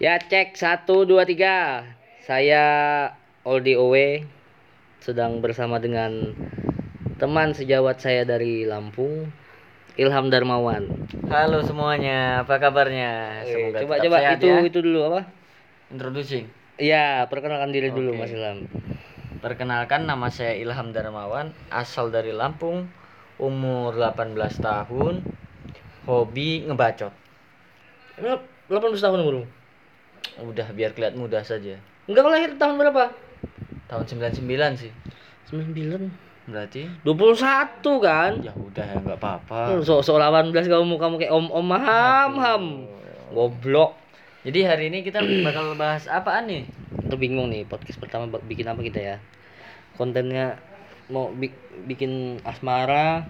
Ya cek satu dua tiga. Saya Oldi Owe sedang bersama dengan teman sejawat saya dari Lampung, Ilham Darmawan. Halo semuanya, apa kabarnya? Oke, Semoga coba coba sehat itu ya. itu dulu apa? Introducing. Iya, perkenalkan diri dulu Oke. Mas Ilham. Perkenalkan nama saya Ilham Darmawan, asal dari Lampung, umur 18 tahun, hobi ngebacot. Ini 18 tahun umurmu. Udah biar kelihatan muda saja. Enggak lahir tahun berapa? Tahun 99 sih. 99. Berarti 21 kan? ya udah ya nggak apa-apa. So, so 18 kamu kamu kayak om-om ham ham. Goblok. Jadi hari ini kita bakal bahas apaan nih? Itu bingung nih podcast pertama bikin apa kita ya? Kontennya mau bi- bikin asmara.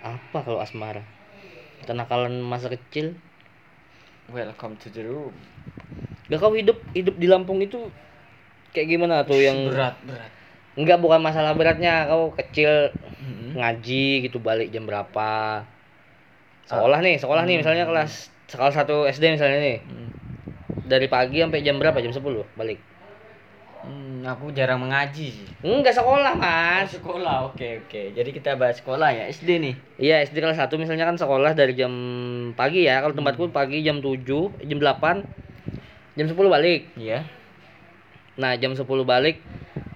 Apa kalau asmara? Kenakalan masa kecil. Welcome to the room. Gak kau hidup hidup di Lampung itu kayak gimana tuh yang berat berat. Enggak bukan masalah beratnya kau kecil Mm-mm. ngaji gitu balik jam berapa sekolah nih sekolah nih misalnya kelas sekolah 1 SD misalnya nih Hmm. dari pagi sampai jam berapa jam 10 balik Hmm, aku jarang mengaji sih. enggak sekolah Oh, mas sekolah, oke oke. Jadi kita bahas sekolah ya SD nih. iya SD kelas 1 misalnya kan sekolah dari jam pagi ya kalau tempatku pagi jam 7 jam 8 jam 10 balik Iya. nah jam 10 balik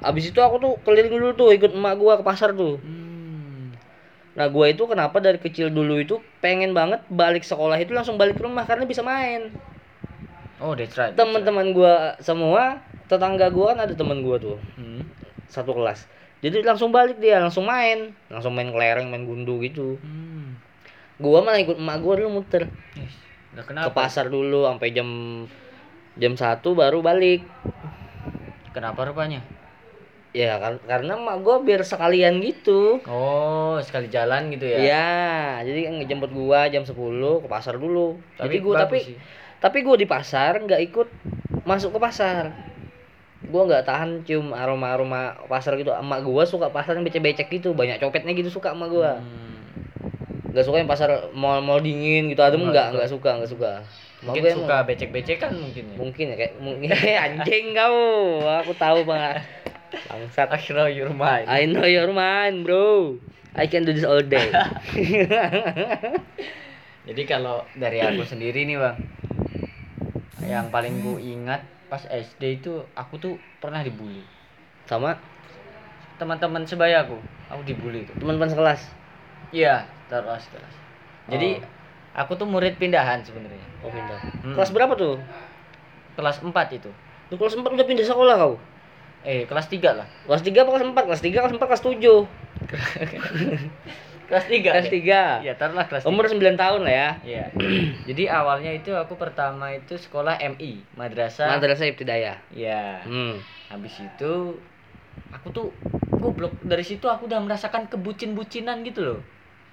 abis itu aku tuh keliling dulu tuh ikut emak gua ke pasar tuh Hmm. Nah gua itu kenapa dari kecil dulu itu pengen banget balik sekolah itu langsung balik ke rumah karena bisa main. Oh, that's right. Teman-teman gua semua, tetangga gua kan ada teman gua tuh Hmm. satu kelas. Jadi langsung balik dia, langsung main, langsung main kelereng, main gundu gitu. Hmm. Gua malah ikut emak gua dulu muter Yes. Nggak ke kenapa? pasar dulu sampai jam jam satu baru balik. Kenapa rupanya? Ya kar- karena emak gua biar sekalian gitu. Oh, sekali jalan gitu ya. Iya, jadi ngejemput gua jam 10 ke pasar dulu. jadi gua bagus tapi sih. Tapi gue di pasar nggak ikut masuk ke pasar gue nggak tahan cium aroma aroma pasar gitu emak gue suka pasar yang becek becek gitu banyak copetnya gitu suka emak gue Hmm. nggak suka yang pasar mall mall dingin gitu adem Nggak nggak suka. nggak suka Mungkin gue suka becek-becekan mungkin ya. mungkin ya kayak mungkin anjing kau aku tahu banget bangsat Akhirnya your mind. I know your mind bro I can do this all day Jadi kalau dari aku sendiri nih, Bang. Yang paling ku ingat pas SD itu aku tuh pernah dibully. sama Teman-teman sebaya aku, aku dibully tuh. teman-teman sekelas Iya, terus terus. Jadi aku tuh murid pindahan sebenarnya. oh pindah Hmm. kelas berapa tuh Kelas 4 itu. Lu kelas 4 udah pindah sekolah kau Eh, kelas 3 lah. Kelas 3 apa kelas 4? Kelas 3, kelas 4, kelas 7 Kelas 3. Kelas 3 Iya, taruhlah kelas Umur 9 tahun lah ya 3. Iya. Jadi awalnya itu aku pertama itu sekolah MI, Madrasah. Madrasah Ibtidayah Iya. hmm. Habis itu aku tuh goblok dari situ aku udah merasakan kebucin-bucinan gitu loh.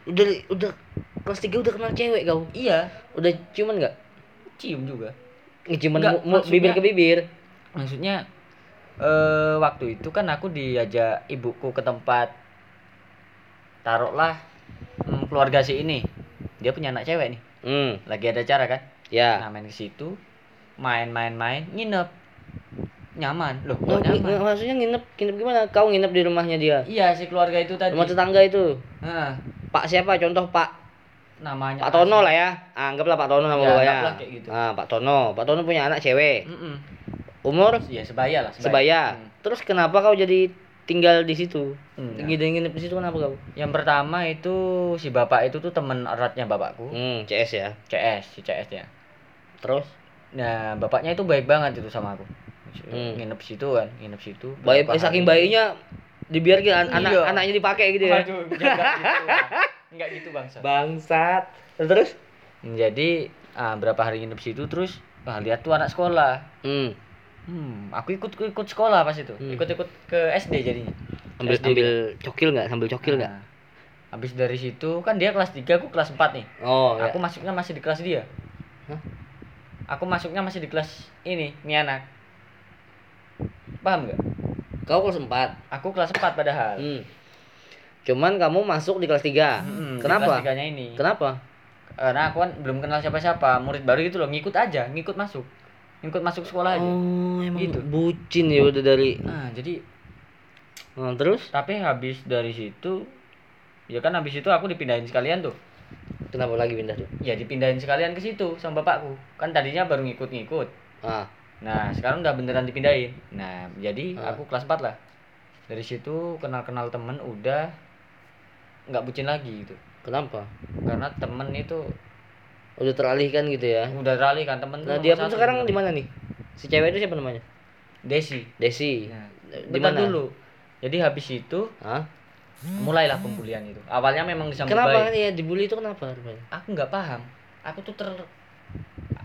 Udah, udah Kelas 3 udah kenal cewek kau Iya, Udah ciuman gak? cium juga. Ciuman Nggak, mu- mu- maksudnya- bibir ke bibir Maksudnya eh waktu itu kan aku diajak ibuku ke tempat taruhlah hmm, keluarga si ini. Dia punya anak cewek nih. Hmm, Lagi ada acara kan? ya Nah, main ke situ, main-main-main, nginep. Nyaman. Loh, Oh, nyaman? Maksudnya nginep, nginep gimana? Kau nginep di rumahnya dia Iya, si keluarga itu tadi. Rumah tetangga itu Nah, Pak siapa? Contoh Pak namanya Pak Tono lah ya Anggaplah Pak Tono nama Ya, kayak gitu. Nah, Pak Tono Pak Tono punya anak cewek Mm-mm. Umur Iya, sebaya lah, sebaya Hmm. Terus kenapa kau jadi tinggal di situ? Hmm, Nginep nginep di situ kenapa kau? Yang pertama itu si bapak itu tuh temen eratnya bapakku, Hmm, CS ya. CS, si CS ya. Terus? Nah, bapaknya itu baik banget itu sama aku. Hmm. Nginep situ kan, nginep situ. Baik eh, saking bayinya dibiarkan an- anak Iya. anaknya dipakai gitu ya. Waduh, enggak gitu. Enggak gitu, Bangsa. Bangsat. Terus? Jadi, ah, berapa hari nginep situ terus ah, lihat tuh anak sekolah. Hmm. Hmm, aku ikut ikut sekolah pas itu. Hmm. Ikut-ikut ke SD jadinya. Ambil SD ambil cokil nggak? Sambil cokil nggak? Nah, Habis dari situ kan dia kelas 3, aku kelas 4 nih. Oh, ya. Aku masuknya masih di kelas dia. Hah? Aku masuknya masih di kelas ini, nih anak. Paham nggak? Kau kelas 4. Aku kelas 4 padahal. Hmm. Cuman kamu masuk di kelas 3. Mm-mm, di Kenapa? Kelas 3-nya ini. Kenapa? karena aku kan belum kenal siapa-siapa murid baru gitu loh ngikut aja ngikut masuk ngikut masuk sekolah aja Oh, emang Gitu. bucin ya udah dari. nah jadi Nah, terus tapi habis dari situ ya kan habis itu aku dipindahin sekalian tuh kenapa lagi pindah tuh? ya dipindahin sekalian ke situ sama bapakku kan tadinya baru ngikut-ngikut Ah, nah sekarang udah beneran dipindahin nah jadi Ah. aku kelas 4 lah dari situ kenal-kenal temen udah nggak bucin lagi gitu kenapa? karena temen itu Udah teralihkan gitu ya. udah rally kan temen Nah, dia pun sekarang di mana nih? Si cewek itu siapa namanya? Desi Desi. nah, di mana? dulu jadi habis itu Hah? mulailah pembulian itu awalnya memang disambut Kenapa baik ya dibully itu kenapa? rupanya? aku nggak paham aku tuh ter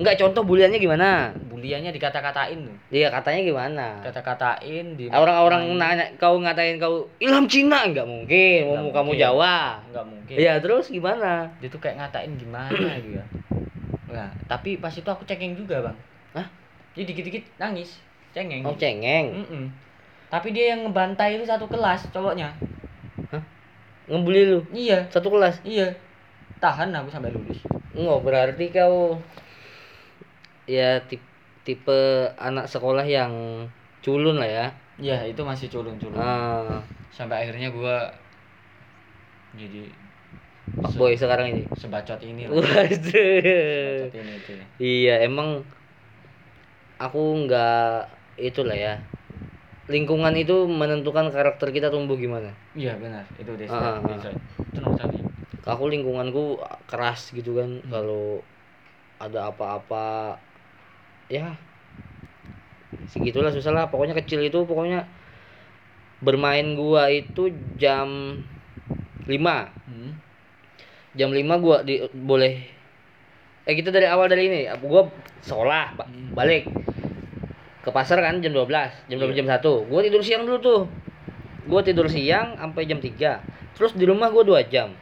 Enggak contoh buliannya gimana? buliannya dikata-katain tuh Iya katanya gimana? kata-katain di Orang-orang nanya kau ngatain kau Ilham Cina enggak mungkin, mau kamu. Jawa. nggak mungkin Iya, terus gimana? dia tuh kayak ngatain gimana gitu ya nah tapi pas itu aku cengeng juga bang Hah? jadi dikit-dikit nangis cengeng Oh, cengeng. Mm-mm. tapi dia yang ngebantai itu satu kelas cowoknya Ngebully lu iya satu kelas. iya tahan aku sampai lulus Enggak berarti kau ya tipe, tipe anak sekolah yang culun lah ya. iya itu masih culun-culun Ah, sampai akhirnya gua jadi Pak Boy sekarang ini. sebacot ini lah. Waduh. sebacot ini itu Iya, emang aku nggak itulah ya. Lingkungan itu menentukan karakter kita tumbuh gimana. iya benar itu desa desa itu nomor satu Aku lingkunganku keras gitu kan. Kalau ada apa-apa ya segitulah susah lah. Pokoknya kecil itu pokoknya bermain gua itu jam 5 hmm. jam 5 gua di, boleh eh kita dari awal dari ini gua sekolah Hmm. balik ke pasar kan jam 12 jam 12 Iya. jam 1 gua tidur siang dulu tuh gua tidur siang sampai jam 3 terus di rumah gua 2 jam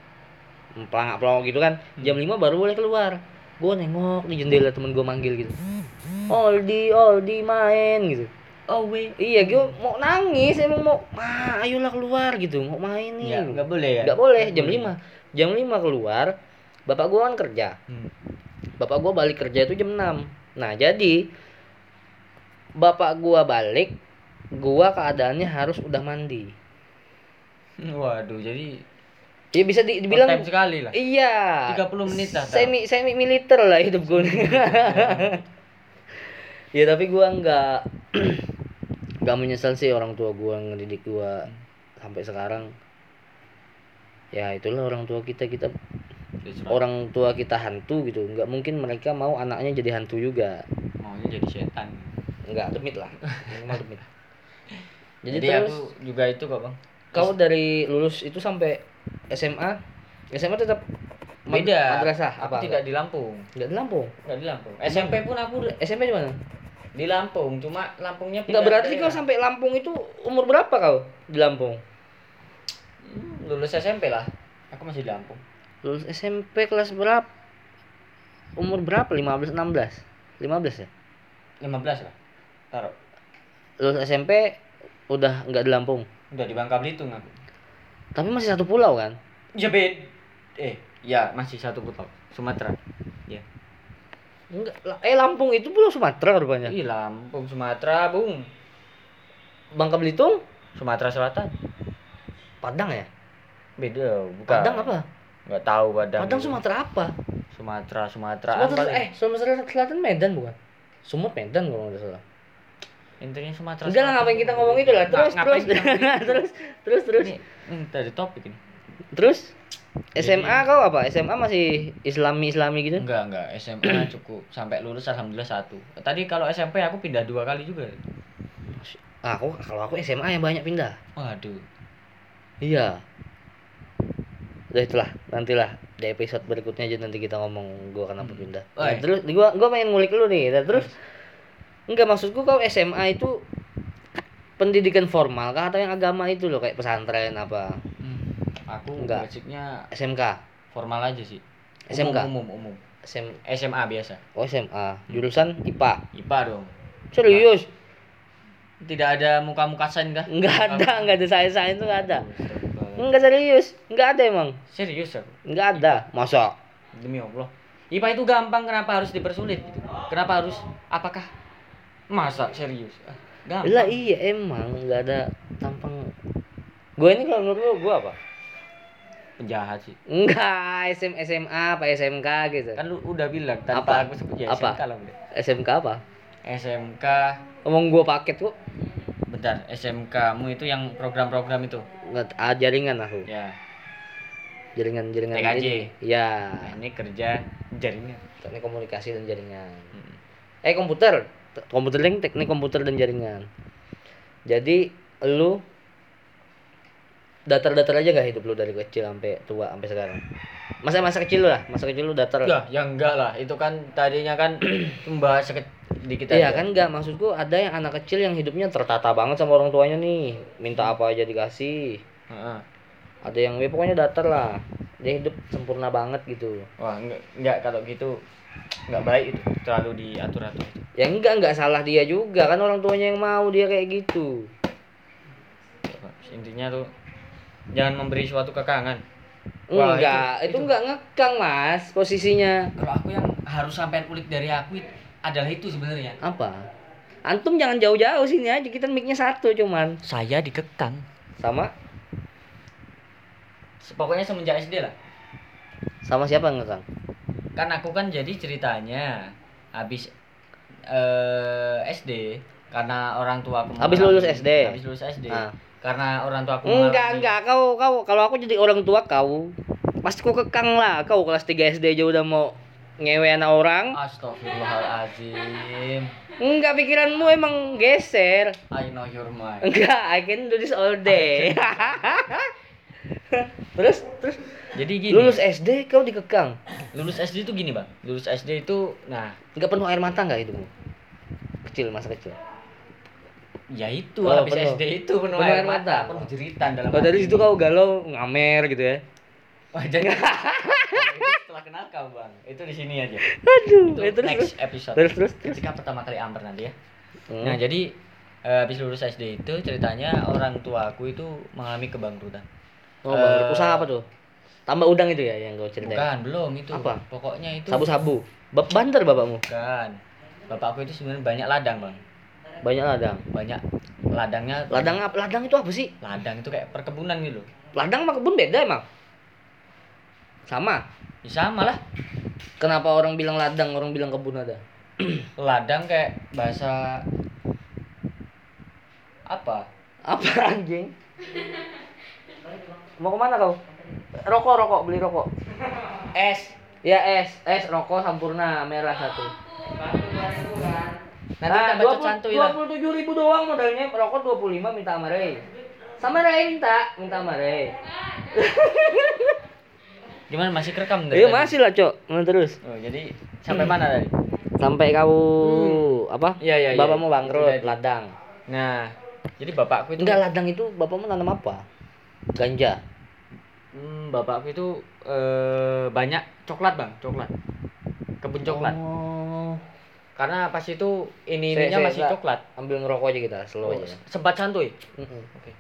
pelangak pelangak gitu kan Hmm. jam 5 baru boleh keluar gua nengok di jendela temen gua manggil gitu. Oldi Oldi main gitu. Oh wait iya gua mau nangis emang mau ma ayolah keluar gitu. Mau main nih. Ya nggak boleh ya? Nggak boleh jam 5 jam 5 keluar bapak gua kan kerja. Hmm. bapak gua balik kerja itu jam 6 nah jadi bapak gua balik gua keadaannya harus udah mandi. Waduh jadi ya bisa di- dibilang dibilang sekali lah. iya. 30 menit lah, semi semi militer lah hidup gua. Ya tapi gua nggak nggak menyesal sih orang tua gua ngedidik gua sampai sekarang. Ya itulah orang tua kita. Kita orang tua kita hantu gitu. Nggak mungkin mereka mau anaknya jadi hantu juga. Maunya jadi setan. Nggak demit lah. Minimal demit. Jadi, jadi, terus aku juga itu kok bang. Kau dari lulus itu sampai SMA SMA tetap beda. madrasah aku apa? tidak di Lampung. Nggak di Lampung? Nggak di Lampung. SMP pun aku SMP di mana? Di Lampung cuma Lampungnya pindah berarti kau sampai Lampung itu umur berapa kau di Lampung? Hmm, lulus SMP lah. Aku masih di Lampung. Lulus SMP kelas berapa umur berapa? 15 16 15 ya? 15 lah. Taruh. Lulus SMP udah nggak di Lampung? Udah di Bangka Belitung aku tapi masih satu pulau kan ya bed eh ya masih satu pulau Sumatera ya Enggak, eh Lampung itu pulau Sumatera rupanya. Ih, Lampung Sumatera bung Bangka Belitung, Sumatera Selatan Padang ya? beda bukan Padang apa? nggak tahu Padang Padang. Sumatera apa? Sumatera Sumatera Sumatera eh Sumatera Selatan Medan bukan? Sumut Medan kalau nggak salah. Intinya Sumatera Enggak lah ngapain kita ngomong itu lah. Terus terus itu? terus terus terus ini, ini dari topik ini terus SMA Jadi- kau apa? SMA masih Islami Islami gitu? enggak enggak SMA cukup sampai lulus alhamdulillah satu tadi kalau SMP aku pindah dua kali juga Ah, aku kalau aku SMA yang banyak pindah. waduh Iya. Udah itulah, nantilah di episode berikutnya aja nanti kita ngomong gua kenapa Hmm. pindah. Nah, terus gua gua pengen ngulik lu nih. Terus enggak maksudku kau SMA itu pendidikan formal kah atau yang agama itu loh kayak pesantren apa? Hmm, aku Enggak. basicnya SMK, formal aja sih SMK? umum umum, umum. SM, SMA biasa oh SMA, jurusan IPA. IPA dong Serius? tidak ada muka-muka sen kah Enggak ada, enggak ada saya-saya itu enggak ada. Enggak serius, enggak ada emang. serius aku Enggak ada. Masa? demi Allah IPA itu gampang kenapa harus dipersulit gitu? Kenapa harus apakah masa serius? Ah, Gampang. Lah iya emang nggak ada tampang. Gue ini kalau menurut lu gue apa? penjahat sih. Enggak, SM, SMA apa SMK gitu. Kan lu udah bilang tanpa Apa? aku sebut ya Apa? SMK lah udah. SMK apa? SMK Ngomong gue paket kok. bentar SMK mu itu yang program-program itu Nggak, ah, jaringan aku. ya Jaringan jaringan TKJ. ini. Ya. nah, ini kerja jaringan Teknik komunikasi dan jaringan. Hmm. Eh komputer, Komputer link teknik komputer dan jaringan. Jadi lu datar-datar aja gak hidup lu dari kecil sampai tua sampai sekarang? Masa masa kecil lu lah, masa kecil lu datar. ya ya enggak lah itu kan tadinya kan membahas seket- dikit Iya kan enggak maksudku ada yang anak kecil yang hidupnya tertata banget sama orang tuanya nih, minta apa aja dikasih. Heeh. Ada yang ya pokoknya datar lah. Dia hidup sempurna banget gitu. wah enggak enggak kalau gitu enggak baik itu terlalu diatur atur itu Ya enggak enggak salah dia juga kan orang tuanya yang mau dia kayak gitu. intinya tuh jangan memberi suatu kekangan Wah, enggak, itu, itu- enggak ngekang mas posisinya. kalau aku yang harus sampai kulik dari aku it- adalah itu sebenarnya Apa? Antum jangan jauh-jauh sini aja kita mic-nya satu cuman. saya dikekang Sama pokoknya semenjak SD lah sama siapa ngekang? Kan aku kan jadi ceritanya habis eh SD karena orang tua aku Habis mengalami- lulus SD? habis lulus SD Ah. karena orang tua aku Enggak, mengalami- enggak. Kau kau kalau aku jadi orang tua kau pasti kau kekang lah. Kau kelas 3 SD aja udah mau ngewe anak orang. Astagfirullahaladzim Enggak pikiranmu emang geser. I know your mind Enggak, I can do this all day. terus terus jadi gini lulus SD kau dikekang. lulus SD itu gini bang lulus SD itu nah Enggak penuh air mata enggak hidupmu? Kecil masa kecil. ya itu Oh, habis penuh. SD itu penuh, Penuh air air mata, mata. penuh jeritan dalam Oh, dari situ kau galau ngamer gitu ya. Wah, jadi itu setelah kenal kau bang itu di sini aja Aduh, itu eh, terus, terus next episode terus terus terus. ketika pertama kali amper nanti ya Hmm. Nah jadi eh, habis lulus SD itu ceritanya orang tua aku itu mengalami kebangkrutan. Oh, bang, Eh, usaha apa tuh? Tambah udang itu ya yang kau ceritain. Bukan belum itu. Apa? Pokoknya itu. Sabu-sabu. Banter bapakmu. Bukan. Bapakku itu sebenarnya banyak ladang bang. Banyak ladang. Banyak ladangnya. Ladang apa? Ladang itu apa sih? Ladang itu kayak perkebunan gitu. Ladang sama kebun beda emang. Sama. Ya, sama lah. Kenapa orang bilang ladang, orang bilang kebun ada? Ladang kayak bahasa apa? Apa anjing? Mau ke mana kau? Rokok, rokok, beli rokok. Es. Ya es, es rokok sampurna merah satu. Nanti Nah, dua puluh tujuh ribu doang modalnya rokok dua puluh lima minta sama Ray. Sama Ray minta, minta sama Ray. Gimana masih kerekam dari Iya masih lah cok, Mana terus. Oh, jadi sampai mana tadi? Sampai kau apa? Iya, iya, iya. Bapakmu bangkrut, Itu tadi. ladang. Nah, jadi bapakku itu Enggak ladang itu bapakmu nanam apa? Ganja. Hmm, bapakku itu eh, banyak coklat bang, coklat. Kebun coklat. Oh. Karena pas itu ini Saya- ininya saya masih enggak. coklat. Ambil ngerokok aja kita, slow Oh, aja. sempat santuy. Oke.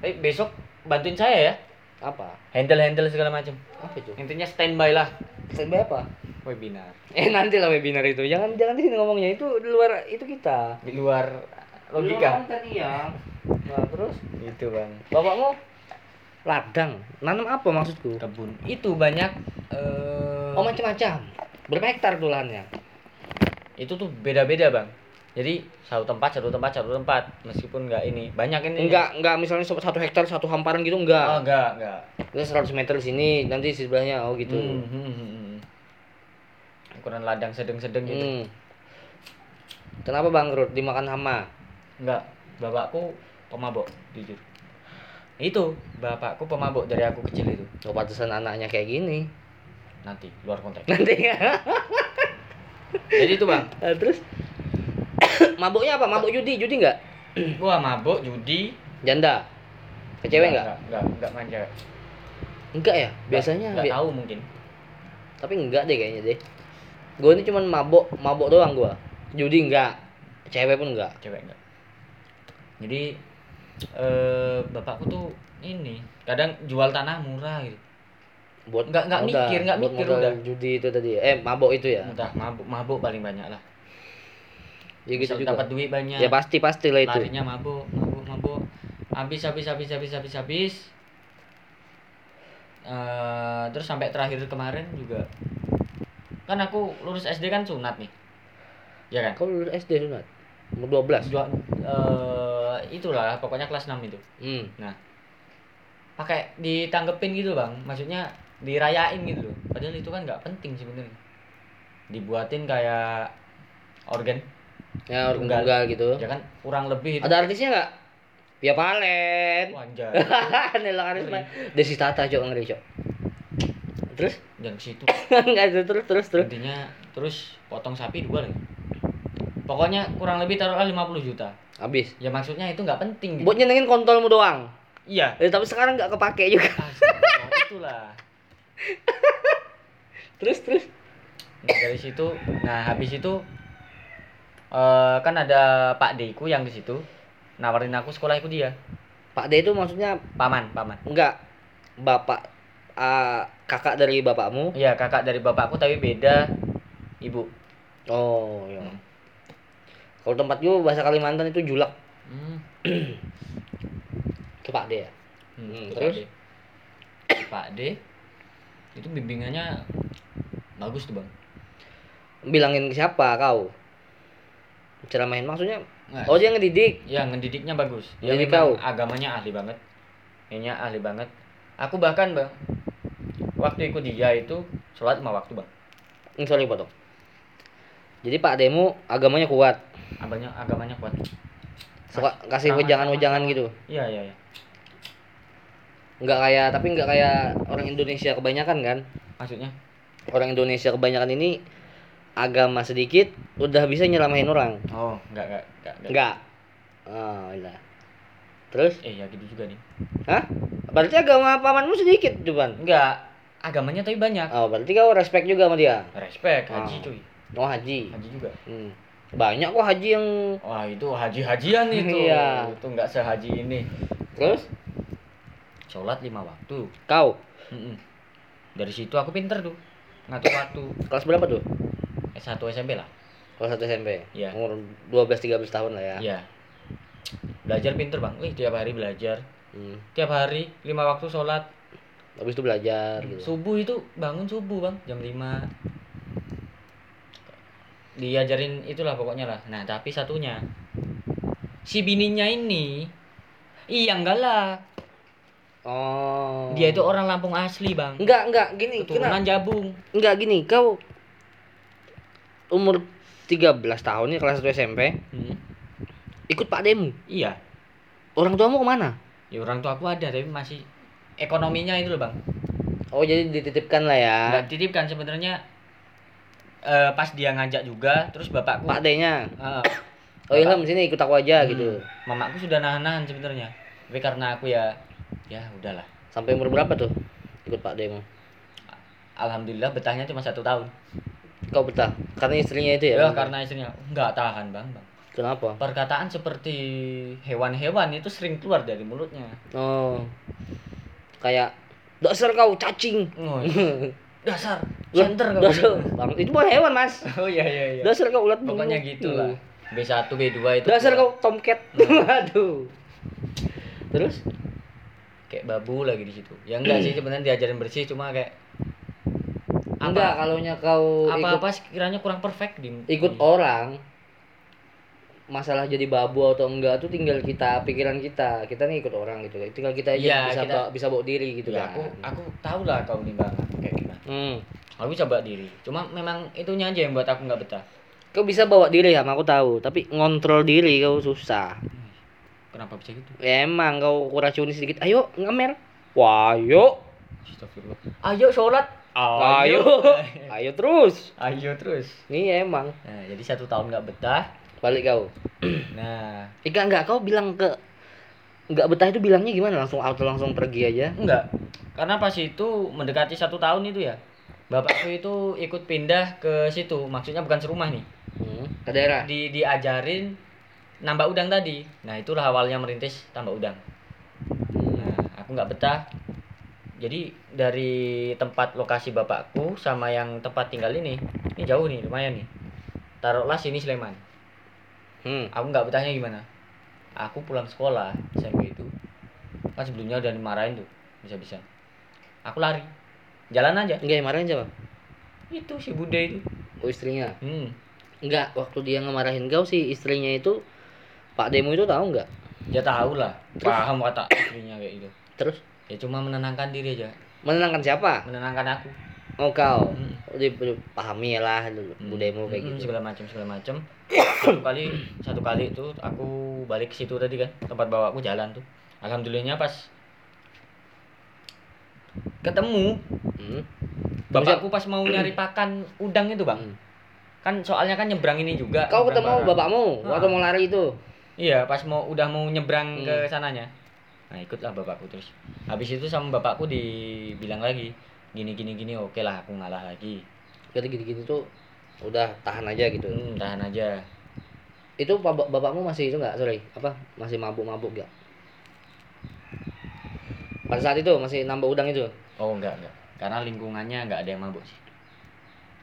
Eh, besok bantuin saya ya. Apa? Handle-handle segala macam. Apa itu? Intinya standby lah. Standby apa? Webinar. Eh nanti lah webinar itu. Jangan jangan di sini ngomongnya itu di luar itu kita. Di luar Di luar logika. konten iya. Nah, terus Itu bang. bapakmu ladang. Nanam apa maksudku? Kebun. Itu banyak. eh Oh macam-macam. Berapa hektar tuh lahannya? itu tuh beda-beda bang. Jadi satu tempat, satu tempat, satu tempat. Meskipun nggak ini banyak ini. Enggak, enggak misalnya satu hektar satu hamparan gitu Oh, enggak. enggak, enggak. Terus 100 meter di sini, nanti di sebelahnya oh gitu. Hmm, hmm, hmm, hmm. Ukuran ladang sedang-sedang gitu. Hmm. Kenapa bangkrut? Dimakan hama. Enggak, bapakku pemabok, jujur. Itu, bapakku pemabok dari aku kecil itu. Oh, pantesan anaknya kayak gini. Nanti, luar konteks. Nanti Jadi itu, Bang. Eh, terus mabuknya apa? Mabuk judi, judi enggak? Gua mabok, judi. Janda. Ke cewek enggak? Enggak, enggak, enggak main cewek. Enggak ya? Biasanya enggak bi- tahu mungkin. tapi enggak deh kayaknya deh. Gue ini cuman mabuk, mabuk doang gua. Judi enggak. Cewek pun enggak. Cewek enggak. Jadi eh bapakku tuh ini kadang jual tanah murah gitu. buat Nggak- nggak mikir, nggak mikir udah. judi itu tadi. Eh mabok itu ya? Entah mabuk mabuk paling banyak lah. Ya gitu juga. dapat duit banyak. Ya pasti pasti lah itu. Larinya mabuk mabuk mabuk. Habis habis habis habis habis habis. Eh, terus sampai terakhir kemarin juga. Kan aku lulus SD kan sunat nih. Ya kan? Kau lulus SD sunat? Umur 12 Dua, itulah pokoknya kelas 6 itu. Hmm. nah pakai ditanggepin gitu bang. Maksudnya dirayain gitu loh. Padahal itu kan nggak penting sebenarnya. Dibuatin kayak organ. Ya orang Tunggal. gitu. Ya kan? Kurang lebih itu. Ada artisnya nggak? Pia Palen. Wanjar Nela Karisma Desi Tata cok ngeri cok. Terus? Dan ke situ. Nggak itu terus terus terus. Intinya terus potong sapi dua lagi pokoknya kurang lebih taruhlah 50 juta. Habis. Ya maksudnya itu nggak penting gitu. buat nyenengin kontolmu doang? Iya. Eh, tapi sekarang nggak kepake juga. Astagfirullah, itulah. Terus terus. Nah, dari situ nah habis itu eh kan ada Pak Deku yang di situ nawarin aku sekolah ikut dia. Pak D itu maksudnya paman paman. Enggak. Bapak ah, kakak dari bapakmu? Iya kakak dari bapakku tapi beda ibu. Oh ya Hmm. Kalau tempat gue bahasa Kalimantan itu julak Hmm. itu Pak D ya? Hmm, Hmm, terus? Pak D. Pak D itu bimbingannya bagus tuh bang. Bilangin ke siapa kau? Ceramahin maksudnya? Nah, oh dia ngedidik? Ya ngedidiknya bagus. Dia kau? agamanya ahli banget. Kayaknya ahli banget. Aku bahkan bang waktu ikut dia itu sholat lima waktu bang. Hmm, sorry potong jadi Pak Demu agamanya kuat agamanya agamanya kuat suka kasih wejangan-wejangan gitu? Iya iya iya. Nggak kayak tapi nggak kayak orang Indonesia kebanyakan kan? Maksudnya? Orang Indonesia kebanyakan ini agama sedikit udah bisa nyelamahin orang. Oh enggak enggak enggak, enggak. enggak oh iya. Terus? Eh ya gitu juga nih. Hah? Berarti agama pamanmu sedikit cuman enggak agamanya tapi banyak. Oh berarti kau respect juga sama dia? Respect haji Ah. cuy. Oh haji. Haji juga. Hmm. Banyak kok haji yang wah itu haji hajian itu Iya. itu enggak sehaji ini terus sholat lima waktu kau Mm-mm. dari situ aku pinter tuh ngatur waktu kelas berapa tuh S1 SMP lah kelas 1 SMP Iya. umur 12 13 tahun lah ya Iya. Belajar pinter bang. Wih tiap hari belajar. hmm. Tiap hari lima waktu sholat. habis itu belajar gitu Subuh itu bangun subuh bang jam 5 Diajarin itulah pokoknya lah. Nah tapi satunya si bininya ini iya enggak lah. oh Dia itu orang Lampung asli bang. enggak enggak gini Keturunan Jabung. enggak gini kau umur 13 tahun ya kelas 1 SMP Hmm. ikut Pak Demu Iya. orang tuamu ke mana Ya orang tua aku ada tapi masih ekonominya itu loh bang. oh jadi dititipkan lah ya Nggak titipkan sebenarnya eh, pas dia ngajak juga terus bapakku Pak D-nya eh, oh Ilham sini ikut aku aja Hmm. gitu Mamaku sudah nahan-nahan sebenarnya. Tapi karena aku ya ya udahlah. sampai umur berapa tuh ikut Pak Demu Alhamdulillah betahnya cuma satu tahun. kau betah karena istrinya itu Ya, ya karena istrinya nggak tahan bang bang. kenapa Perkataan seperti hewan-hewan itu sering keluar dari mulutnya. oh kayak dasar kau cacing Oh, dasar, center kau. dasar bang itu bukan hewan mas Oh iya iya iya. dasar kau ulat Pokoknya bulu. gitu lah. B1, B2 itu. dasar kau tomcat aduh terus kayak babu lagi di situ. Ya enggak sih sebenarnya diajarin bersih cuma kayak enggak kalau kau ikut apa-apa sekiranya kurang perfect di ikut di- orang masalah jadi babu atau enggak tuh tinggal kita pikiran kita kita nih ikut orang gitu tinggal kita aja Iya, bisa kita- bawa, bisa bawa diri gitu Ya, kan aku aku tahu lah kau nih bang kayak gimana. hmm. Aku bisa bawa diri. Cuma memang itunya aja yang buat aku nggak betah. kau bisa bawa diri ya aku tahu tapi ngontrol diri kau susah Kenapa bisa gitu? ya, emang kau kuracuni sedikit ayo ngamer wah ayo. Ayo sholat. ayo ayo terus Ayo terus. ini emang Nah, jadi satu tahun nggak betah. Balik kau Nah, Ika enggak kau bilang ke enggak betah itu bilangnya gimana langsung auto langsung pergi aja enggak. Karena pas itu mendekati satu tahun itu ya. Bapakku itu ikut pindah ke situ. Maksudnya bukan serumah nih. hmm. ke daerah Di diajarin nambah udang tadi. Nah, itulah awalnya merintis tambah udang. Nah, aku nggak betah. jadi dari tempat lokasi bapakku sama yang tempat tinggal ini ini jauh nih lumayan nih taruhlah sini Sleman Hmm. aku nggak betahnya gimana aku pulang sekolah SMP itu kan sebelumnya udah dimarahin tuh bisa-bisa aku lari jalan aja Enggak yang marahin siapa? itu si bude itu Oh istrinya. hmm. Enggak, waktu dia ngemarahin kau sih istrinya itu Pak Demo itu tahu nggak? dia tahu lah Terus? paham kata istrinya kayak gitu Terus ya cuma menenangkan diri aja menenangkan siapa? menenangkan aku Oh kau. Hmm. Pahami lah dulu Hmm. budaymu kayak Hmm, gitu. segala macam segala macam satu kali satu kali itu aku balik ke situ tadi kan tempat bawaku jalan tuh alhamdulillahnya pas ketemu Hmm. bapakku pas mau nyari pakan udang itu bang Hmm. kan soalnya kan nyebrang ini juga Kau ketemu barang. bapakmu waktu mau lari itu. iya pas mau udah mau nyebrang Hmm. ke sananya nah ikutlah bapakku terus habis itu sama bapakku dibilang lagi gini gini gini oke lah aku ngalah lagi Jadi gini-gini tuh udah tahan aja gitu. hmm, tahan aja Itu bap- bapakmu masih itu nggak sorry apa masih mabuk-mabuk nggak? Pada saat itu masih nambah udang itu. oh enggak enggak karena lingkungannya enggak ada yang mabuk sih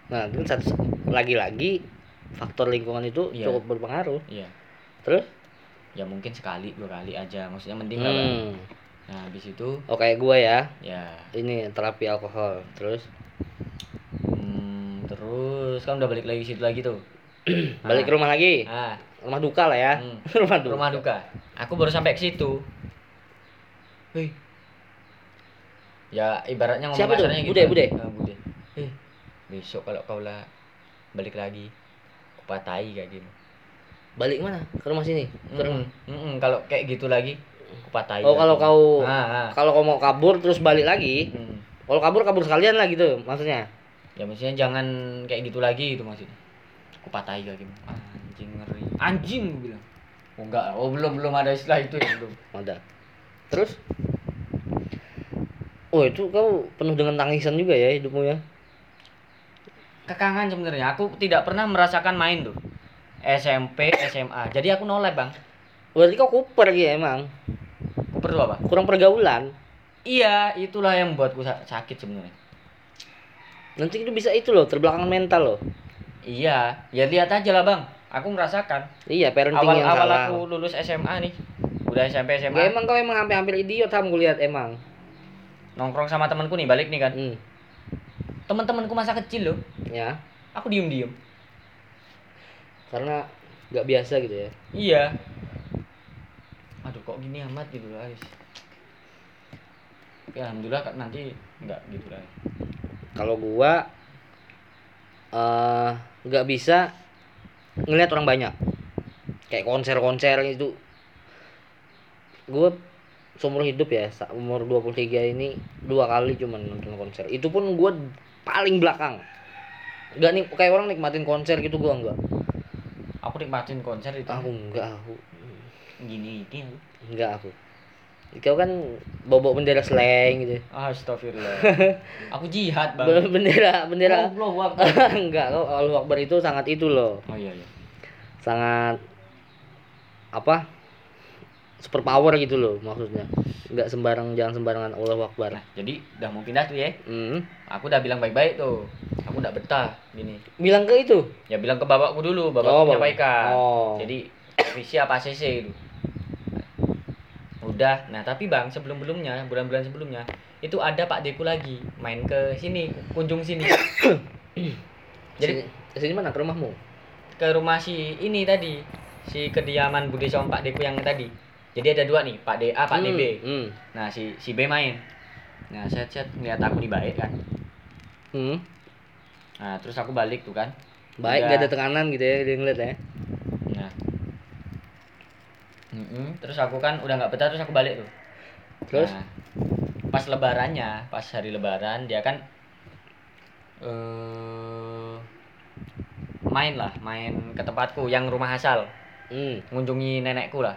Nah, itu satu lagi-lagi faktor lingkungan itu Iya. cukup berpengaruh. iya Terus? ya mungkin sekali dua kali aja maksudnya mending. Hmm. nah habis itu Oh kayak gue ya, ya ini terapi alkohol. Terus terus kan udah balik lagi situ lagi tuh balik ke rumah lagi. ah Rumah duka lah ya. Hmm. rumah duka. rumah duka aku baru sampai ke situ Hei. ya ibaratnya ngomong Siapa tuh? gitu Bude, Bude? Ah, bude Eh, besok kalau kau lah balik lagi aku patahi kayak gitu Balik mana? Ke rumah sini. Ke rumah. Mm-mm, mm-mm, kalau kayak gitu lagi aku patahi Oh, kalau kau ah, ah. kalau kau mau kabur terus balik lagi. Mm. Kalau kabur kabur sekalian lah gitu maksudnya. Ya maksudnya jangan kayak gitu lagi itu maksudnya. Aku patahi lagi. Anjing ngeri. Anjing gue bilang. Oh enggak. Oh belum belum ada istilah itu ya belum. Ada. Terus? Oh itu kau penuh dengan tangisan juga ya hidupmu ya. kekangan sebenarnya. Aku tidak pernah merasakan main tuh. SMP SMA jadi aku nolep bang. Berarti kau kuper ya emang. Cooper tuh apa? Kurang pergaulan. iya itulah yang buatku sa- sakit sebenarnya Nanti itu bisa itu loh, terbelakang mental loh. iya ya lihat aja lah bang aku merasakan Iya, parenting awal yang awal salah. aku lulus SMA nih udah SMP Gak SMA emang kau emang hampir-hampir idiot kamu lihat emang. nongkrong sama temanku nih balik nih kan Hmm. teman-temanku masa kecil loh Ya, aku diem diem karena nggak biasa gitu ya. Iya. Aduh kok gini amat gitu guys. Ya alhamdulillah kan nanti enggak gitu lah. Kalau gua eh nggak bisa ngelihat orang banyak. Kayak konser-konser itu gua seumur hidup ya, umur 23 ini dua kali cuman nonton konser. Itu pun gua paling belakang. Enggak nih kayak orang nikmatin konser gitu gua enggak. Aku nikmatin konser itu Aku enggak aku. gini gini. Enggak aku. Kau kan bawa bendera slang gitu. Astagfirullah. aku jihad bang. Be- Bendera bendera Allahu Akbar. enggak, kau Allahu Akbar itu sangat itu loh. Oh iya iya. Sangat apa? Super power gitu loh maksudnya. Enggak sembarang jangan sembarangan Allahu Akbar. Nah jadi udah mau pindah tuh ya. Hmm. Aku udah bilang baik-baik tuh. Aku udah betah gini. Bilang ke itu. Ya bilang ke bapakku dulu, bapakku Oh, bapak. menyampaikan. Oh. Jadi visi apa CC itu. Udah. Nah, tapi Bang, sebelum-belumnya, bulan-bulan sebelumnya, itu ada Pak Deku lagi main ke sini, kunjung sini. Jadi Sini, sini mana ke rumahmu? ke rumah si ini tadi, si kediaman Bude sama Pak Deku yang tadi. Jadi ada dua nih, Pak DA, Pak Hmm, DB. Hmm. Nah, si si B main. Nah, saya chat ngeliat aku di baik kan. Hmm. Nah, terus aku balik tuh kan. Baik, Udah. gak ada tekanan gitu ya dia ngeliat ya. Nah. Mm-mm. Terus aku kan udah nggak betah terus aku balik tuh. Terus? Nah, pas lebarannya, pas hari lebaran dia kan eh main lah, main ke tempatku yang rumah asal, Hmm. mengunjungi nenekku lah.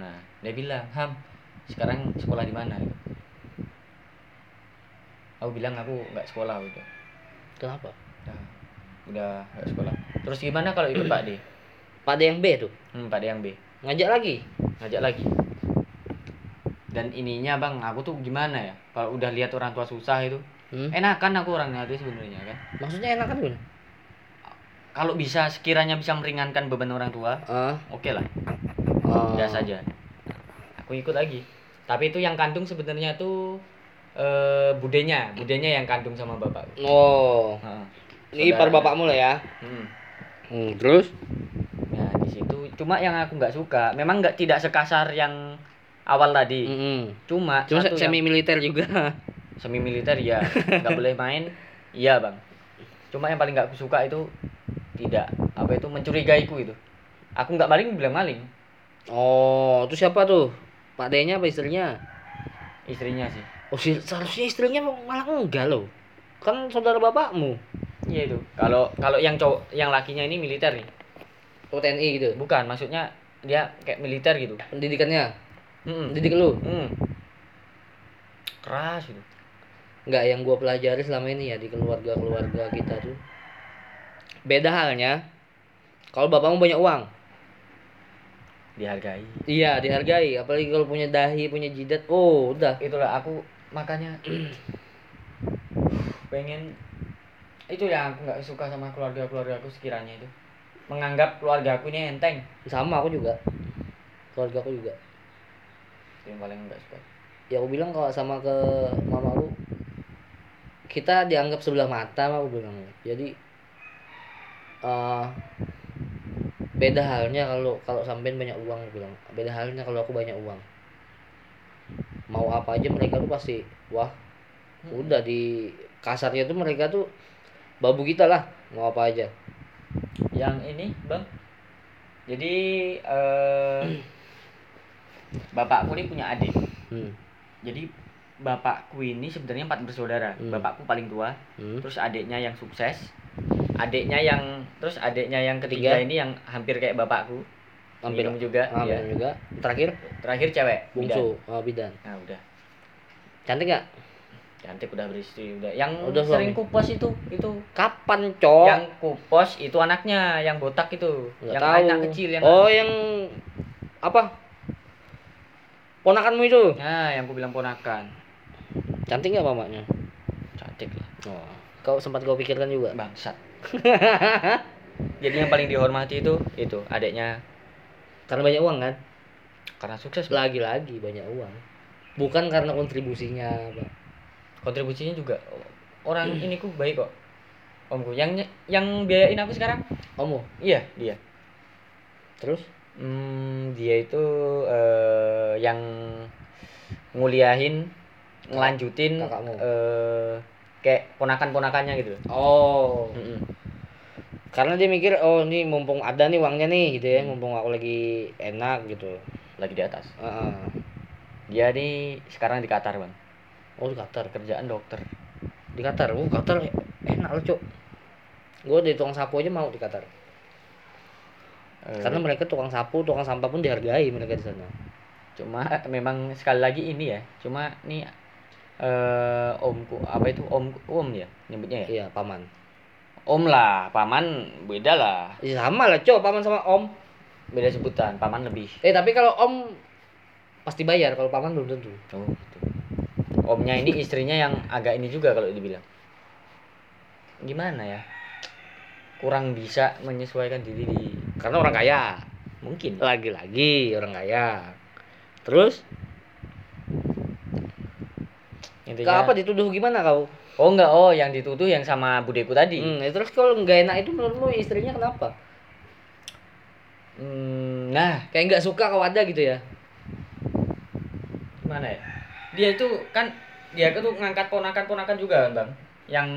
Nah, dia bilang, "Ham, sekarang sekolah di mana?" Aku bilang aku nggak sekolah udah. Kenapa? Nah, udah nggak sekolah. Terus gimana kalau ikut Pak D? Pada yang B tuh Hmm, Pak D yang B. ngajak lagi. ngajak lagi dan ininya bang aku tuh gimana ya kalau udah lihat orang tua susah itu Hmm? enakan aku orangnya tuh sebenarnya kan Maksudnya enak kan Bun? kalau bisa sekiranya bisa meringankan beban orang tua Ah, oke lah ah. biasa aja aku ikut lagi tapi itu yang kandung sebenarnya tuh eh budenya budenya yang kandung sama bapak Oh, Heeh. ini ipar Saudara. bapakmu lah ya. Hmm. Hmm, terus? Nah di situ cuma yang aku nggak suka memang nggak tidak sekasar yang awal tadi Mm-mm. cuma Cuma satu semi militer juga. semi militer ya nggak boleh main iya bang cuma yang paling nggak aku suka itu tidak apa itu mencurigaiku itu aku nggak maling bilang maling Oh, itu siapa tuh? Pak D-nya apa istrinya? istrinya sih Oh, si- seharusnya istrinya malah enggak loh. Kan saudara bapakmu. Iya itu kalau kalau yang cowok yang lakinya ini militer nih Oh, TNI gitu. bukan maksudnya dia kayak militer gitu Pendidikannya. Mm-mm. Pendidik lu. Hmm. keras itu Enggak, yang gua pelajari selama ini ya di keluarga-keluarga kita tuh. Beda halnya kalau bapakmu banyak uang. dihargai Iya, dihargai. Apalagi kalau punya dahi, punya jidat. Oh, udah. itulah aku makanya pengen itu yang aku nggak suka sama keluarga keluarga aku sekiranya itu. Menganggap keluarga aku ini enteng. Sama aku juga. Keluarga aku juga. yang paling nggak suka. Ya aku bilang kalau sama ke mamaku kita dianggap sebelah mata aku bilang. Jadi eh beda halnya kalau kalau sampean banyak uang aku bilang. Beda halnya kalau aku banyak uang. Mau apa aja mereka tuh pasti wah udah di kasarnya tuh mereka tuh babu kita lah mau apa aja. Yang ini bang? Jadi eh bapakku ini punya adik. Hmm. jadi bapakku ini sebenarnya empat bersaudara. Hmm. bapakku paling tua Hmm. terus adiknya yang sukses adiknya yang terus adiknya yang ketiga Tiga. ini yang hampir kayak bapakku. Hampir minum juga. Ah, iya. minum juga. Terakhir? Terakhir cewek bungsu. Oh, bidan. Bidan. nah udah. Cantik gak cantik udah beristri udah. Yang Udah sering suami. kupos itu itu. Kapan cok? Yang kupos itu anaknya yang botak itu. Nggak yang tahu. anak kecil yang oh yang apa? Ponakanmu itu? Nah yang aku bilang ponakan. Cantik nggak mamanya cantik lah. Oh. Kau sempat kau pikirkan juga? Bangsat. Jadi yang paling dihormati itu itu adiknya. Karena banyak uang kan? Karena sukses lagi-lagi banyak uang. Bukan karena kontribusinya Pak. Kontribusinya juga orang ini ku baik kok omku yang yang biayain aku sekarang omu iya dia terus Hmm, dia itu eh, yang nguliahin ngelanjutin Kakakmu. eh kayak ponakan-ponakannya gitu. oh Mm-mm. karena dia mikir oh ini mumpung ada nih uangnya nih gitu ya mumpung aku lagi enak gitu Lagi di atas. Heeh. Dia nih sekarang di Qatar, Bang. Oh di Qatar Kerjaan dokter. di Qatar? Oh Qatar enak loh cok gue di tukang sapu aja mau di Qatar. Eh, karena mereka tukang sapu tukang sampah pun dihargai mereka di sana. Cuma memang sekali lagi ini ya. Cuma nih eh omku apa itu? Om om ya nyebutnya ya? Iya paman. Om lah paman beda lah. Ya, sama lah cok paman sama om. Beda sebutan paman lebih. Eh tapi kalau om pasti bayar kalau paman belum tentu. Oh gitu. Omnya ini istrinya yang agak ini juga kalau dibilang. Gimana ya? Kurang bisa menyesuaikan diri di karena orang kaya. Mungkin. Lagi-lagi orang kaya. Terus? Intinya apa dituduh? Gimana kau? Oh enggak. Oh yang dituduh yang sama budeku tadi. Hmm, ya terus kalau nggak enak itu menurutmu istrinya kenapa? Hmm, nah kayak nggak suka kau ada gitu ya? Gimana ya dia itu kan dia itu ngangkat ponakan ponakan juga kan bang. Yang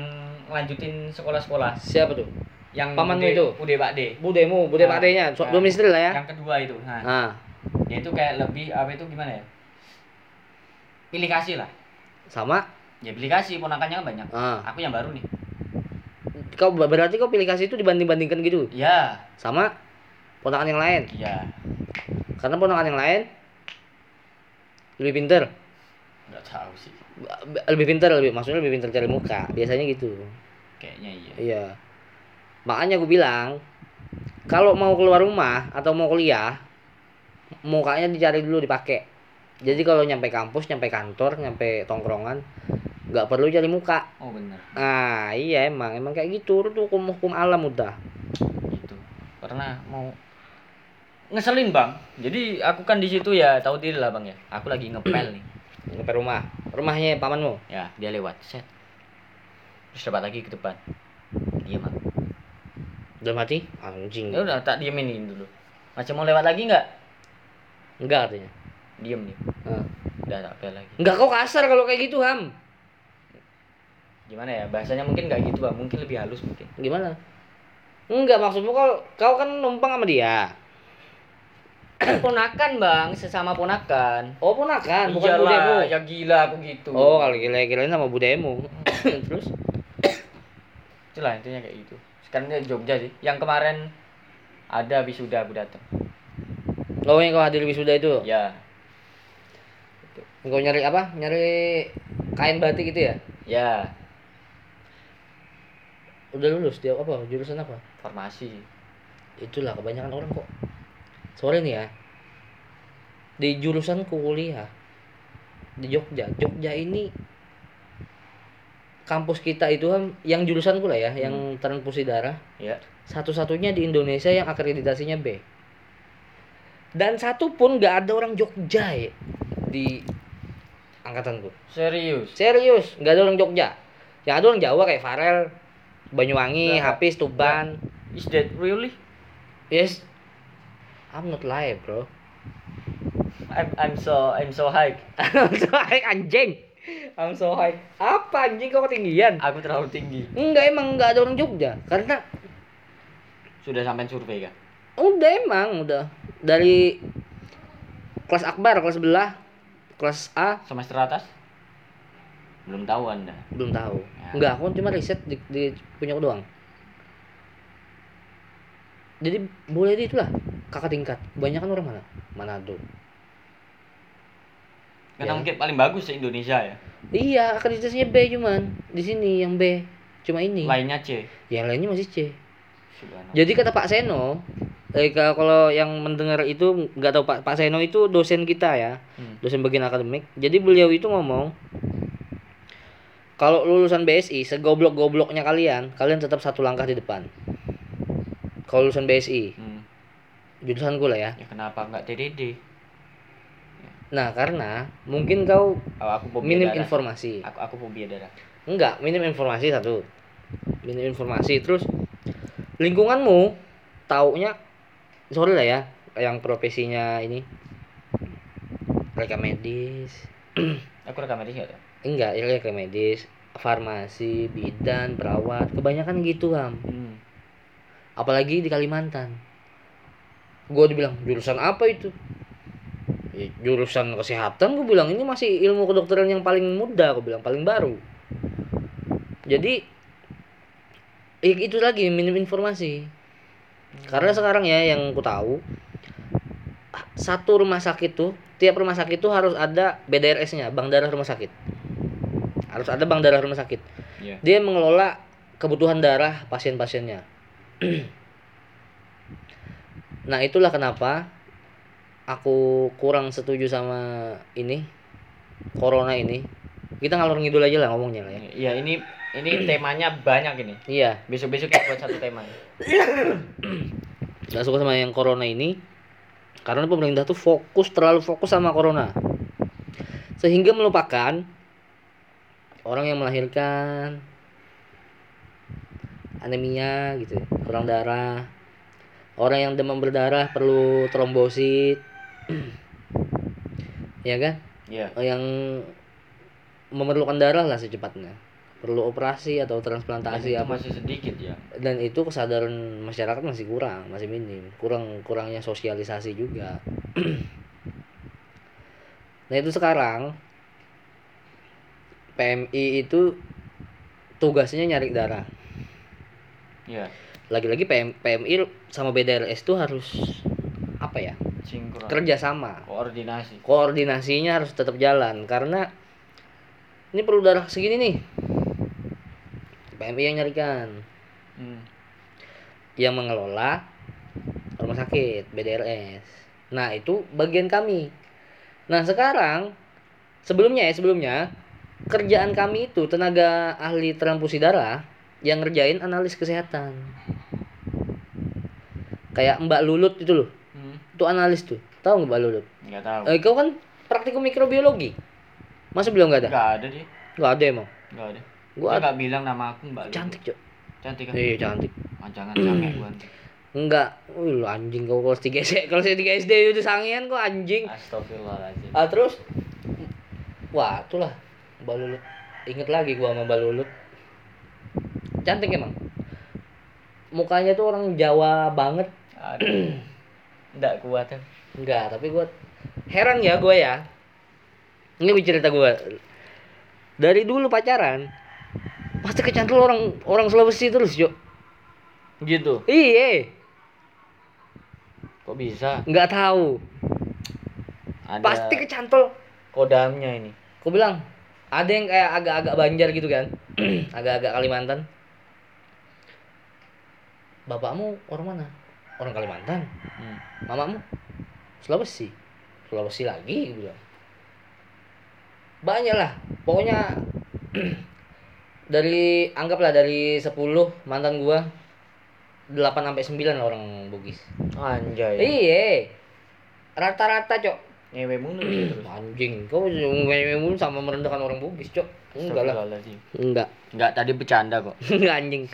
lanjutin sekolah-sekolah. Siapa tuh? Yang Pamanmu bude- itu? bude bakde budemu bude Nah, pakdenya so, nah. istri lah ya. Yang kedua itu nah nah dia itu kayak lebih apa itu gimana ya? Pilih kasih lah. Sama? Ya pilih kasih. Ponakannya kan banyak. Ah. Aku yang baru nih. Kau berarti kau pilih kasih itu dibanding bandingkan gitu? Ya. Sama? Ponakan yang lain? Iya. Karena ponakan yang lain lebih pinter nggak tahu sih. Lebih pinter lebih maksudnya lebih pinter cari muka. Biasanya gitu. Kayaknya iya. Iya. Makanya gue bilang kalau mau keluar rumah atau mau kuliah mukanya dicari dulu dipakai. Jadi kalau nyampe kampus nyampe kantor nyampe tongkrongan nggak perlu cari muka. Oh bener. Ah iya emang. Emang kayak gitu itu hukum hukum alam udah. Gitu. Karena mau ngeselin bang. Jadi aku kan di situ ya tahu diri lah bang ya. Aku lagi ngepel nih nyampe rumah. Rumahnya pamanmu? Ya dia lewat. Set. Terus dapat lagi ke depan. Diam aku udah mati? Anjing. Ya udah tak diemin dulu. Macam mau lewat lagi nggak? Enggak artinya. Diem nih. Ah. udah tak lagi. Enggak kau kasar kalau kayak gitu ham? Gimana ya? Bahasanya mungkin nggak gitu bang. Mungkin lebih halus mungkin. Gimana? Enggak maksudmu kau kau kan numpang sama dia ponakan bang sesama ponakan. Oh ponakan? Bukan budemu. Iyalah, ya gila aku gitu. Oh kalau gila gila sama budemu. Terus? Itulah intinya kayak gitu. Sekarang dia Jogja sih. Yang kemarin ada wisuda aku datang. Oh yang kau hadir wisuda itu? Ya. Kau nyari apa? Nyari kain batik gitu ya? Ya. Udah lulus dia apa? Jurusan apa? Farmasi. Itulah kebanyakan orang kok sore nih ya. Di jurusanku kuliah di Jogja. Jogja ini kampus kita itu kan yang jurusanku lah ya yang transfusi darah. Ya. Satu-satunya di Indonesia yang akreditasinya B. Dan satu pun nggak ada orang Jogja ya di angkatanku. Serius? Serius nggak ada orang Jogja. Yang ada orang Jawa kayak Farel Banyuwangi Nah, Hafiz Tuban. Is that really? Yes I'm not lie bro. I'm I'm so I'm so high. I'm so high anjing. I'm so high. Apa anjing? Kok ketinggian? Aku terlalu tinggi. Enggak emang nggak ada orang Jogja. Karena sudah sampai survei kan udah emang udah. Dari kelas akbar kelas sebelah kelas A. Semester atas? Belum tahu anda? Belum tahu. Ya. enggak aku cuma riset di, di punya aku doang jadi boleh di itulah. Kakak tingkat. Banyak kan orang mana? Manado. Karena Ya. mungkin paling bagus se Indonesia ya. Iya akreditasinya B cuman. Di sini yang B. Cuma ini. Lainnya C. Yang lainnya masih C. Subhanallah. Jadi kata Pak Seno, eh ka- kalau yang mendengar itu nggak tahu Pak Pak Seno itu dosen kita ya, Hmm. dosen bagian akademik. Jadi beliau itu ngomong kalau lulusan BSI segoblok-gobloknya kalian, kalian tetap satu langkah di depan. Kalau lulusan BSI, Hmm. jurusanku lah ya. ya kenapa nggak TDD Nah, karena mungkin kau oh, aku minim darah. informasi. aku aku fobia darah Enggak, minim informasi satu. Minim informasi terus lingkunganmu taunya sorry lah ya yang profesinya ini rekam medis aku rekam medis tuh enggak ya rekam medis farmasi bidan perawat kebanyakan gitu ham hmm. Apalagi di Kalimantan. Gue dibilang jurusan apa itu? Ya, jurusan kesehatan. Gue bilang ini masih ilmu kedokteran yang paling muda. Gue bilang paling baru. Jadi ya itu lagi minim informasi. Karena sekarang ya yang ku tahu satu rumah sakit tuh tiap rumah sakit tuh harus ada BDRS-nya bank darah rumah sakit. Harus ada bank darah rumah sakit. Iya. dia mengelola kebutuhan darah pasien-pasiennya nah itulah kenapa aku kurang setuju sama ini corona ini kita ngalor ngidul aja lah ngomongnya lah ya Iya ini ini temanya banyak ini. iya Besok besok kita buat satu tema. nggak suka sama yang corona ini karena pemerintah tuh fokus terlalu fokus sama corona sehingga melupakan orang yang melahirkan anemia gitu kurang darah. Orang yang demam berdarah perlu trombosit. Ya kan? Iya. yang memerlukan darah lah secepatnya. Perlu operasi atau Dan transplantasi itu apa. masih sedikit ya. dan itu kesadaran masyarakat masih kurang masih minim. Kurang kurangnya sosialisasi juga. Nah itu sekarang PMI itu tugasnya nyari darah Iya. lagi-lagi PM, PMI sama BDRS itu harus apa ya Sinkron. kerjasama Koordinasi. koordinasinya harus tetap jalan karena ini perlu darah segini nih PMI yang nyarikan Hmm. yang mengelola rumah sakit BDRS. Nah, itu bagian kami. Nah sekarang sebelumnya ya sebelumnya kerjaan kami itu tenaga ahli transfusi darah yang ngerjain analis kesehatan. Kayak Mbak Lulut itu loh, Hmm. itu analis tuh. Tahu nggak Mbak Lulut? Nggak tahu. Eh, kau kan praktikum mikrobiologi. Masa belum nggak ada? Nggak ada dia. Nggak ada emang. Nggak ada. Gua Dia ad- nggak bilang nama aku Mbak. Lulu. cantik cok. Cantik kan? Iya cantik. Ah, jangan sange gua. Enggak. Wih lu anjing kau kelas 3 SD, kelas 3 SD udah sangean kok anjing. Astagfirullahaladzim. Ah terus wah itulah Mbak Lulut. Ingat lagi gua sama Mbak Lulut. Cantik emang. Mukanya tuh orang Jawa banget. Aduh. Nggak kuat kan. Enggak, tapi gua heran ya gua ya. Ini gue cerita gua. Dari dulu pacaran pasti kecantol orang orang Sulawesi terus, Yuk. Gitu. Iya, Kok bisa? nggak tahu. Ada Pasti kecantol. kodamnya ini. Aku bilang ada yang kayak agak-agak Banjar gitu kan, agak-agak Kalimantan. Bapakmu orang mana? Orang Kalimantan. Hmm. Mamamu Sulawesi. Sulawesi lagi bilang. Banyak lah. Pokoknya dari anggaplah dari 10 mantan gua 8 sampai 9 lah orang Bugis. Anjay. Iya. Rata-rata, Cok. Ngewe mulu terus. Anjing, kau ngomong sama merendahkan orang Bugis, Cok. Enggak lah. Enggak. Enggak, tadi bercanda kok. Enggak anjing.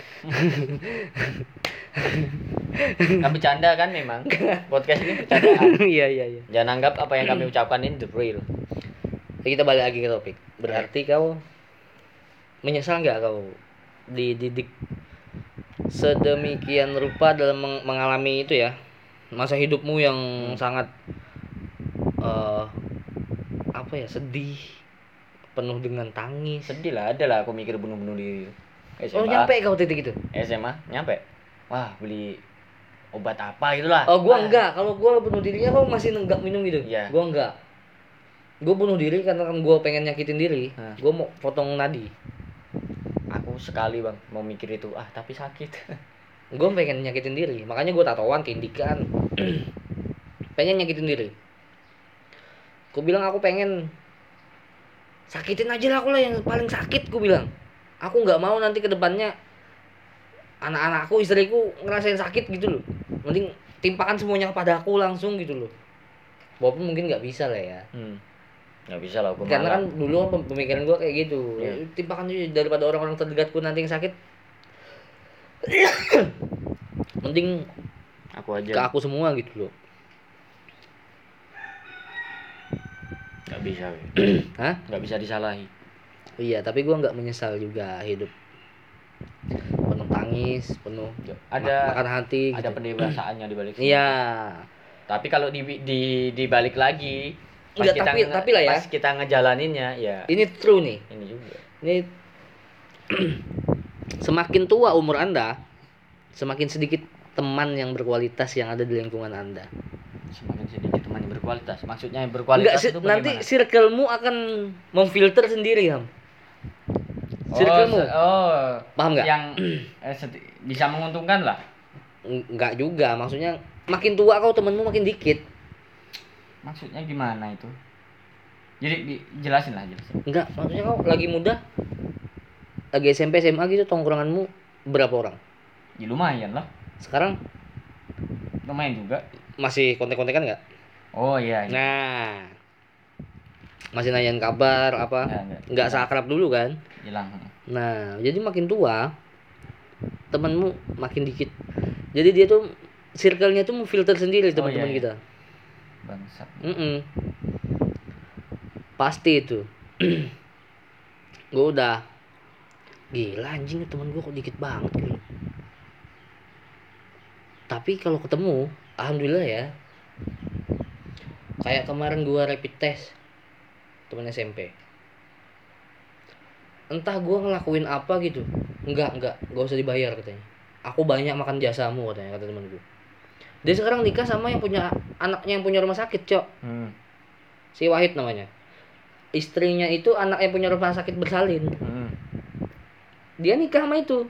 Kan bercanda kan memang. Podcast ini bercandaan. Iya, iya, iya. Jangan anggap apa yang kami ucapkan ini the real. Jadi kita balik lagi ke topik. Berarti kau menyesal nggak kau dididik sedemikian rupa dalam meng- mengalami itu ya masa hidupmu yang sangat eh apa ya sedih. Penuh dengan tangis. Sedih lah, ada lah aku mikir bunuh-bunuh diri. oh SMA, nyampe kau titik itu SMA, nyampe. Wah, beli obat apa gitu lah. oh gua Wah, enggak. Kalau gua bunuh dirinya kau masih nenggak minum gitu. Iya. gua enggak. Gua bunuh diri karena kan gua pengen nyakitin diri. Hah. gua mau potong nadi. Aku sekali bang mau mikir itu, ah tapi sakit. gue pengen nyakitin diri. Makanya gue tatoan tindikan. Pengen nyakitin diri gue bilang aku pengen. Sakitin aja lah aku lah yang paling sakit gue bilang. Aku nggak mau nanti ke depannya anak-anakku istriku ngerasain sakit gitu loh. Mending timpakan semuanya kepada aku langsung gitu loh. Walaupun mungkin nggak bisa lah ya. Hmm. Nggak bisa lah aku karena kan dulu pem- pemikiran gue kayak gitu. Iya. timpakan aja daripada orang-orang terdekatku nanti yang sakit. Mending aku aja. ke aku semua gitu loh nggak bisa. Hah? Nggak bisa disalahi. Iya, tapi gua nggak menyesal juga hidup penuh tangis, penuh Ada ma- makan hati. ada gitu. pendewasaannya di balik. Iya, Tapi kalau di di dibalik lagi pas Enggak, kita tapi- nge- tapi lah ya. pas kita ngejalaninnya ya ini true nih. ini juga. Ini semakin tua umur anda, semakin sedikit teman yang berkualitas yang ada di lingkungan anda. Semakin sedikit teman yang berkualitas. Maksudnya yang Enggak, berkualitas si- itu nanti bagaimana? circlemu akan memfilter sendiri, Ham. Circlemu, Oh, oh, paham nggak? yang eh, bisa menguntungkan lah. Enggak juga, maksudnya makin tua kau temenmu makin dikit. Maksudnya gimana itu? Jadi di- jelasin lah, jelasin. Enggak, maksudnya kau lagi muda, lagi SMP SMA gitu tongkronganmu berapa orang? Ya lumayan lah. Sekarang Lumayan juga. masih kontek-kontekan nggak? Oh iya. iya. Nah, masih nanyain kabar apa? Ya, enggak. Nggak seakrab dulu kan? Hilang. Nah, jadi makin tua temenmu makin dikit. Jadi dia tuh circle-nya tuh filter sendiri Oh, teman-teman iya, iya. kita. Bangsat. Mm-mm. Pasti itu. gue udah gila anjing teman gue kok dikit banget gitu. Tapi kalau ketemu, alhamdulillah ya. Kayak kemarin gua rapid test teman SMP. Entah gua ngelakuin apa gitu. Enggak, enggak, gak usah dibayar katanya. Aku banyak makan jasamu katanya kata teman gue. Dia sekarang nikah sama yang punya anaknya yang punya rumah sakit, Cok. Hmm. Si Wahid namanya. Istrinya itu anak yang punya rumah sakit bersalin. Hmm. Dia nikah sama itu.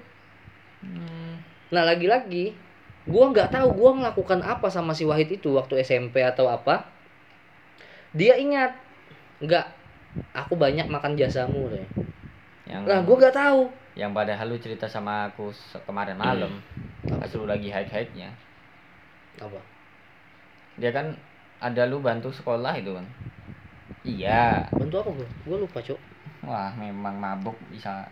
Hmm. Nah, lagi-lagi gua nggak tahu gua melakukan apa sama si Wahid itu waktu SMP atau apa. Dia ingat nggak aku banyak makan jasamu deh yang lah gua nggak tahu. Yang padahal lu cerita sama aku kemarin malam pas lu lagi hike hike nya apa? Dia kan ada lu bantu sekolah itu kan iya. Bantu apa gua? Gua lupa cok wah memang mabuk bisa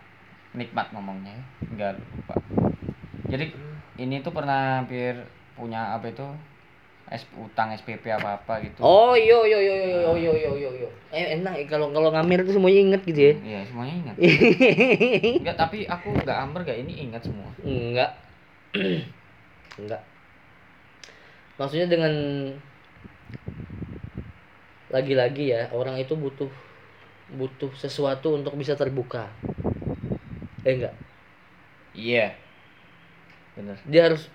nikmat ngomongnya. Ya. enggak lupa. Jadi ini tuh pernah hampir punya apa itu utang SPP apa apa gitu. Oh iyo iyo iyo iyo iyo iyo iyo iyo eh enak ya kalau kalau ngamir tuh semuanya inget gitu ya. Iya semuanya ingat. Enggak tapi aku enggak amber enggak ini ingat semua. Enggak enggak maksudnya dengan lagi-lagi ya orang itu butuh butuh sesuatu untuk bisa terbuka. Eh enggak iya. Bener. Dia harus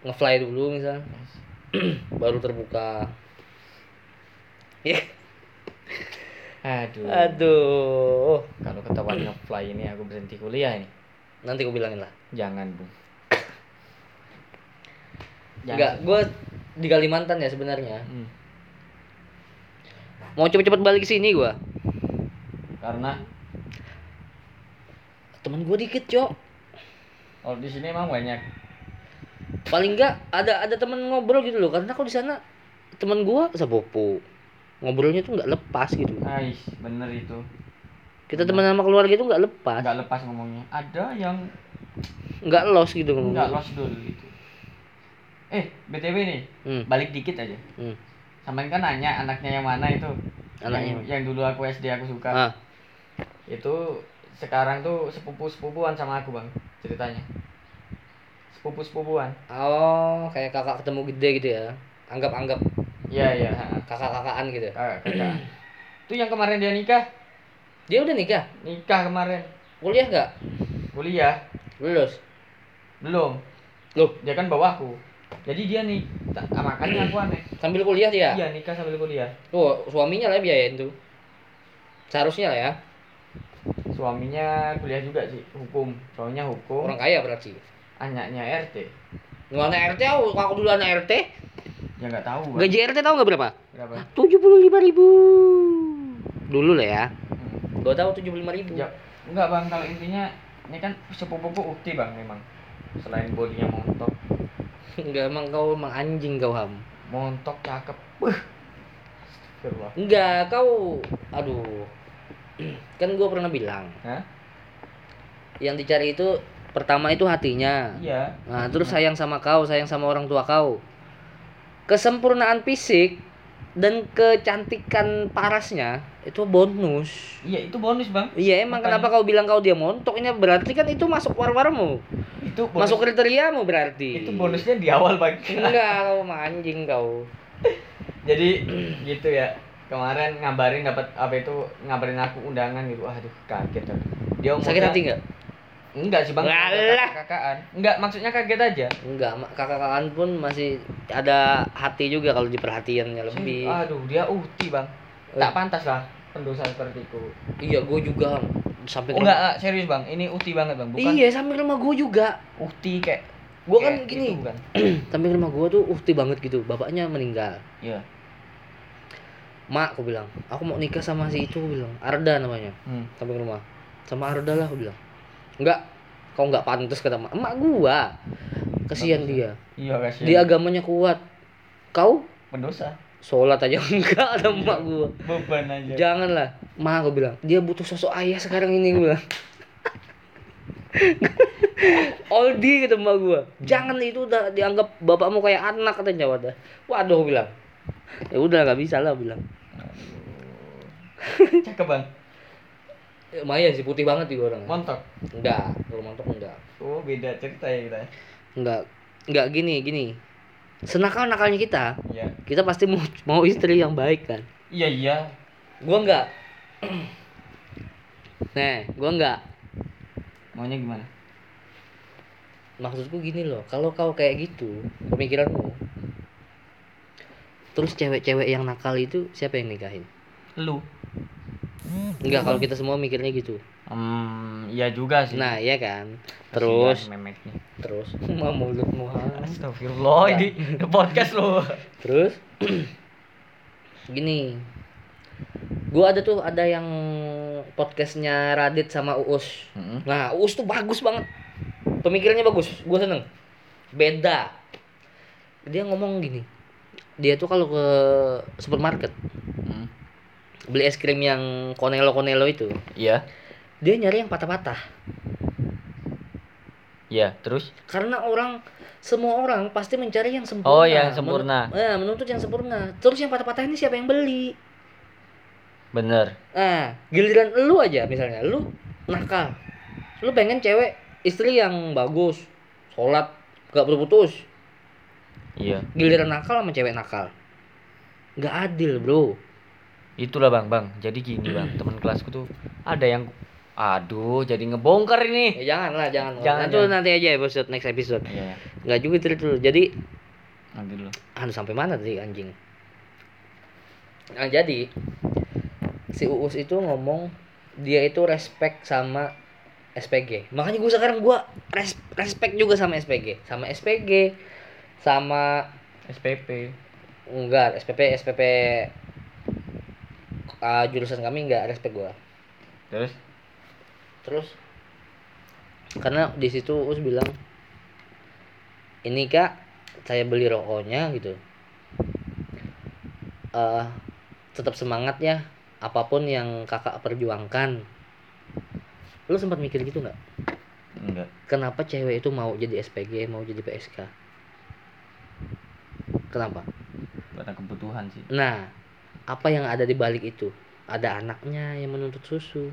ngefly dulu misal baru terbuka. Ya aduh. Aduh. Kalau ketahuan ngefly ini aku berhenti kuliah ini. Nanti gue bilangin lah. Jangan bu. Enggak gue di Kalimantan ya sebenarnya. Hmm. mau cepet-cepet balik ke sini gue karena? Temen gue dikit cok. Kalau di sini emang banyak paling enggak ada ada temen ngobrol gitu loh. Karena kalau di sana temen gua sepupu ngobrolnya tuh nggak lepas gitu Ais, bener itu. Kita teman sama keluarga itu nggak lepas. Nggak lepas ngomongnya. Ada yang nggak los gitu nggak ngomongnya lost dulu gitu. Eh btw nih hmm. balik dikit aja. Hmm. Samain kan nanya anaknya yang mana itu. Anaknya. yang, yang dulu aku SD aku suka. Ah. Itu sekarang tuh sepupu sepupuan sama aku bang ceritanya sepupu sepupuan oh kayak kakak ketemu gede gitu ya? Anggap anggap iya iya. Ha. kakak kakaan gitu. Kakak kakak. Itu yang kemarin dia nikah? Dia udah nikah? Nikah kemarin. Kuliah nggak? Kuliah. Lulus. Belum. Loh. Dia kan bawahku jadi dia nih ah, makanya aku aneh. Sambil kuliah dia? Iya nikah sambil kuliah. Tuh suaminya lah biayain tuh. Seharusnya lah ya. Suaminya kuliah juga sih hukum. Soalnya hukum. Orang kaya berarti anaknya RT Nggak anak RT aku aku dulu anak RT ya nggak tahu Bang. gaji RT tahu nggak berapa berapa tujuh puluh lima ribu dulu lah ya Hmm. gua tahu tujuh puluh lima ribu ya enggak bang kalau intinya ini kan sepupuku ukti bang memang selain bodinya montok Enggak emang kau emang anjing kau ham. montok cakep Wah. Enggak kau aduh. Kan gua pernah bilang, Hah? yang dicari itu pertama itu hatinya. iya Nah, terus sayang sama kau, sayang sama orang tua kau. Kesempurnaan fisik dan kecantikan parasnya itu bonus. iya itu bonus bang Iya, emang Makanya- kenapa kau bilang kau dia montok ini berarti kan itu masuk war-warmu. itu bonus, Masuk kriteriamu berarti. itu bonusnya di awal bang Enggak, kau anjing kau. jadi gitu ya kemarin ngabarin dapat apa itu ngabarin aku undangan gitu aduh kaget aku. dia umurnya Sakit hati enggak? Enggak sih bang Ngalah. kakaan enggak maksudnya kaget aja Enggak, kakak-kakan pun masih ada hati juga kalau diperhatiannya lebih. aduh dia uhti bang tak pantas lah pendosa seperti itu Iya, gue juga sampai oh enggak ah, serius bang ini uhti banget bang bukan Iya, sampai rumah gue juga. uhti kayak Gue kan kayak gini, itu bukan sampai rumah gue tuh ukti banget gitu. Bapaknya meninggal. iya Mak, aku bilang, aku mau nikah sama si itu, aku bilang. Arda namanya. hmm. Sampai ke rumah. Sama Arda lah, aku bilang. Enggak, kau enggak pantas kata mak. Emak gua. Kasihan dia. iya kasihan Dia agamanya kuat. Kau pendosa sholat aja enggak ada emak gua. beban aja Janganlah. Ma aku bilang, dia butuh sosok ayah sekarang ini gue bilang. Oldie gitu mbak gua. Jangan itu udah dianggap bapakmu kayak anak katanya wadah. Waduh aku bilang. Ya udah nggak bisa lah bilang. cakep bang Ya, Maya sih putih banget juga orang. montok Enggak, kalau montok enggak. oh beda cerita ya kita Enggak. Enggak gini, gini. Senakal nakalnya kita, iya kita pasti mau mau istri yang baik kan. iya iya Gua enggak. Nah, gua enggak. maunya gimana maksudku gini loh kalau kau kayak gitu pemikiranmu terus cewek-cewek yang nakal itu siapa yang nikahin lu enggak kalau kita semua mikirnya gitu. Hmm iya juga sih. Nah iya kan? Terus? memeknya. Terus? Mau mulutmu ha. Astagfirullah ini podcast lo. Terus? Gini. Gua ada tuh ada yang podcastnya Radit sama Uus. Mm-mm. nah Uus tuh bagus banget. Pemikirannya bagus. Gua seneng. Beda. Dia ngomong gini. Dia tuh kalau ke supermarket. Beli es krim yang konelo konelo itu. Iya. dia nyari yang patah-patah. Iya, terus? Karena orang semua orang pasti mencari yang sempurna. Oh, yang sempurna. Men- eh, menuntut yang sempurna. Terus yang patah-patah ini siapa yang beli? Bener. ah giliran lu aja misalnya. Lu nakal. Lu pengen cewek istri yang bagus sholat gak berputus. Iya. giliran nakal sama cewek nakal. Nggak adil bro Itulah Bang, Bang. Jadi gini, Bang. Teman kelasku tuh ada yang aduh, jadi ngebongkar ini. ya jangan lah jangan Jangan, nanti aja episode next episode Iya, nggak juga itu dulu jadi nanti dulu. anu sampai mana tadi anjing nah jadi si Uus itu ngomong dia itu respect sama SPG makanya gue sekarang gue res- respect juga sama SPG sama SPG sama SPP. enggak SPP SPP ah, jurusan kami enggak respect gue Terus? Terus? Karena di situ Uus bilang ini kak saya beli rokoknya gitu. Eh tetap semangat ya apa pun yang kakak perjuangkan. Lu sempat mikir gitu nggak? Enggak. kenapa cewek itu mau jadi SPG mau jadi PSK kenapa? Karena kebutuhan sih. nah apa yang ada di balik itu? Ada anaknya yang menuntut susu.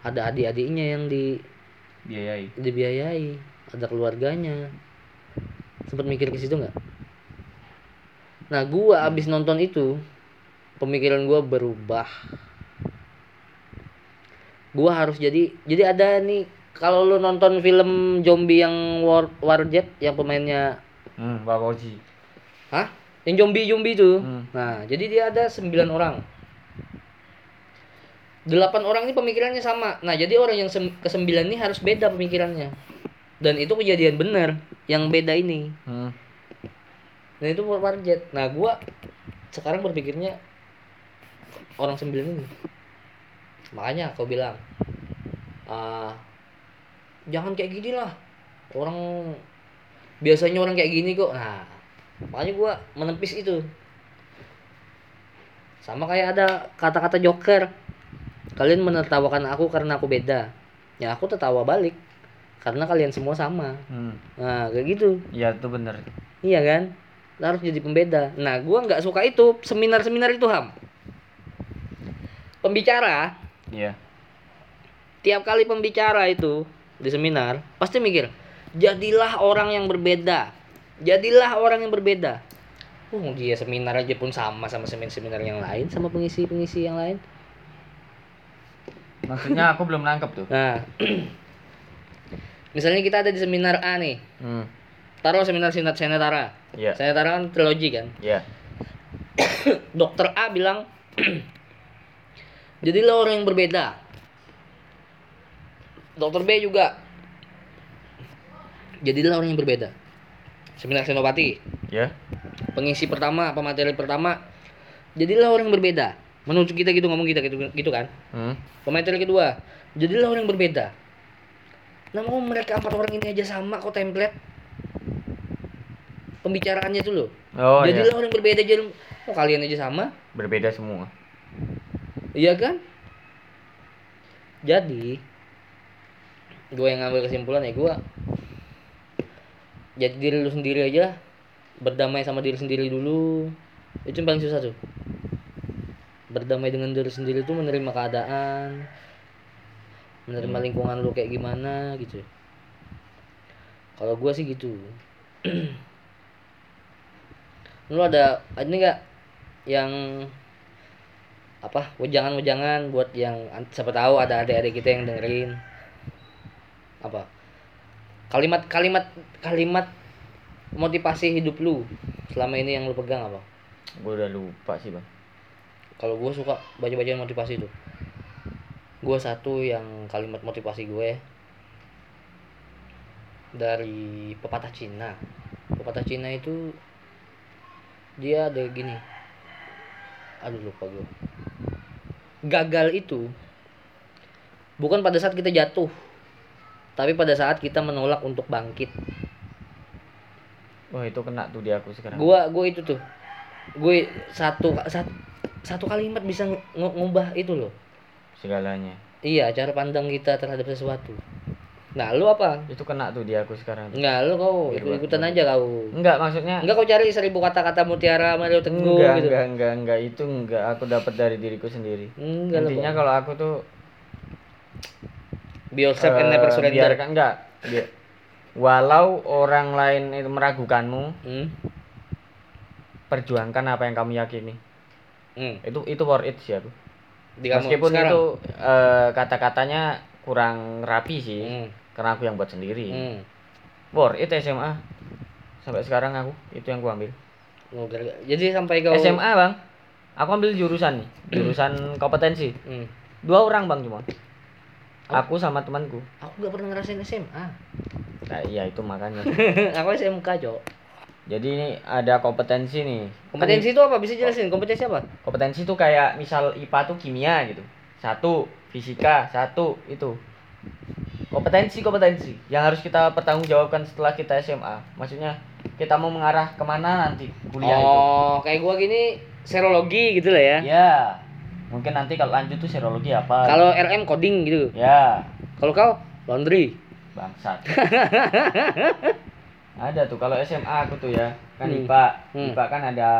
Ada adik-adiknya yang di Biayai. dibiayai. Ada keluarganya. Sempat mikir ke situ nggak? Nah gua abis nonton itu pemikiran gua berubah. Gua harus jadi jadi ada nih kalau lu nonton film zombie yang War Warjet yang pemainnya Hmm, Fauzi. hah yang zombie zombie itu. Hmm. nah jadi dia ada sembilan orang. Delapan orang ini pemikirannya sama. Nah jadi orang yang sem- kesembilan ini harus beda pemikirannya. Dan itu kejadian benar yang beda ini. Hmm. dan itu War- Warjet. Nah gua sekarang berpikirnya orang sembilan ini. Makanya kau bilang ah jangan kayak gini lah. Orang biasanya orang kayak gini kok. Nah makanya gua menepis itu sama kayak ada kata-kata joker kalian menertawakan aku karena aku beda ya aku tertawa balik karena kalian semua sama Hmm. nah kayak gitu Iya, itu bener. Iya kan? Harus jadi pembeda. Nah, gua nggak suka itu seminar-seminar itu ham. Pembicara Iya. tiap kali pembicara itu di seminar pasti mikir, jadilah orang yang berbeda. Jadilah orang yang berbeda. Oh, dia seminar aja pun sama sama seminar-seminar yang lain sama pengisi-pengisi yang lain. Maksudnya aku belum nangkep tuh. Nah, misalnya kita ada di seminar A nih, Hmm. taruh seminar Sinat Senetara. Iya. Senetara kan trilogi kan. Iya. dokter A bilang jadilah orang yang berbeda dokter B juga jadilah orang yang berbeda seminar senopati Ya. pengisi pertama apa materi pertama jadilah orang yang berbeda menurut kita gitu ngomong kita gitu gitu kan Hmm. pemateri kedua jadilah orang yang berbeda mau mereka empat orang ini aja sama kok template pembicaraannya tuh loh Oh, iya. jadilah orang yang berbeda jadi oh kalian aja sama Berbeda semua. Iya kan? Jadi gue yang ngambil kesimpulan ya gue jadi diri lu sendiri aja berdamai sama diri sendiri dulu. Itu yang paling susah tuh. Berdamai dengan diri sendiri tuh menerima keadaan. Menerima lingkungan lu kayak gimana gitu. Kalau gue sih gitu. Lu ada ini enggak yang apa wejangan-wejangan buat yang siapa tahu ada adik-adik kita yang dengerin? Apa kalimat kalimat kalimat motivasi hidup lu selama ini yang lu pegang apa? Gue udah lupa sih, Bang. kalau gue suka baca-baca motivasi itu gue satu yang kalimat motivasi gue dari pepatah Cina. Pepatah Cina itu dia ada gini. Aduh lupa gue gagal itu bukan pada saat kita jatuh tapi pada saat kita menolak untuk bangkit Wah itu kena tuh di aku sekarang. gua gua itu tuh gue satu satu, satu kalimat bisa ngubah itu loh Segalanya. iya cara pandang kita terhadap sesuatu nah lu apa Itu kena tuh di aku sekarang. Enggak, lu kau Biar ikut ikutan gua- aja kau Enggak maksudnya. enggak kau cari seribu kata-kata mutiara Mario Teguh Enggak, gitu enggak, enggak, enggak itu enggak aku dapat dari diriku sendiri. enggak Intinya kalau aku tuh be yourself and eh, never surrender biarkan enggak. Bi- Walau orang lain itu meragukanmu, hmm? perjuangkan apa yang kamu yakini. Hmm. Itu itu worth it sih aku. Di Meskipun sekarang. itu eh, kata-katanya kurang rapi sih, Hmm. karena aku yang buat sendiri. Hmm. Worth it SMA. Sampai sekarang aku itu yang aku ambil. Oh, Jadi sampai kau SMA bang, aku ambil jurusan nih, jurusan kompetensi. Hmm. Dua orang bang cuma. Aku sama temanku. Aku gak pernah ngerasain SMA. Nah iya itu makanya. aku SMK, Cok. Jadi ini ada kompetensi nih. Kompetensi itu apa? Bisa jelasin kompetensi apa? Kan kompetensi itu kayak misal IPA tuh kimia gitu. Satu, fisika, satu itu. Kompetensi kompetensi yang harus kita pertanggungjawabkan setelah kita SMA. Maksudnya kita mau mengarah ke mana nanti kuliah itu. oh, kayak gua gini serologi gitu lah ya. Ya. Mungkin nanti kalau lanjut tuh serologi apa? Kalau RM coding gitu. ya Kalau kau laundry. bangsat. ada tuh kalau SMA aku tuh ya kan Hmm. IPA. Hmm. IPA kan ada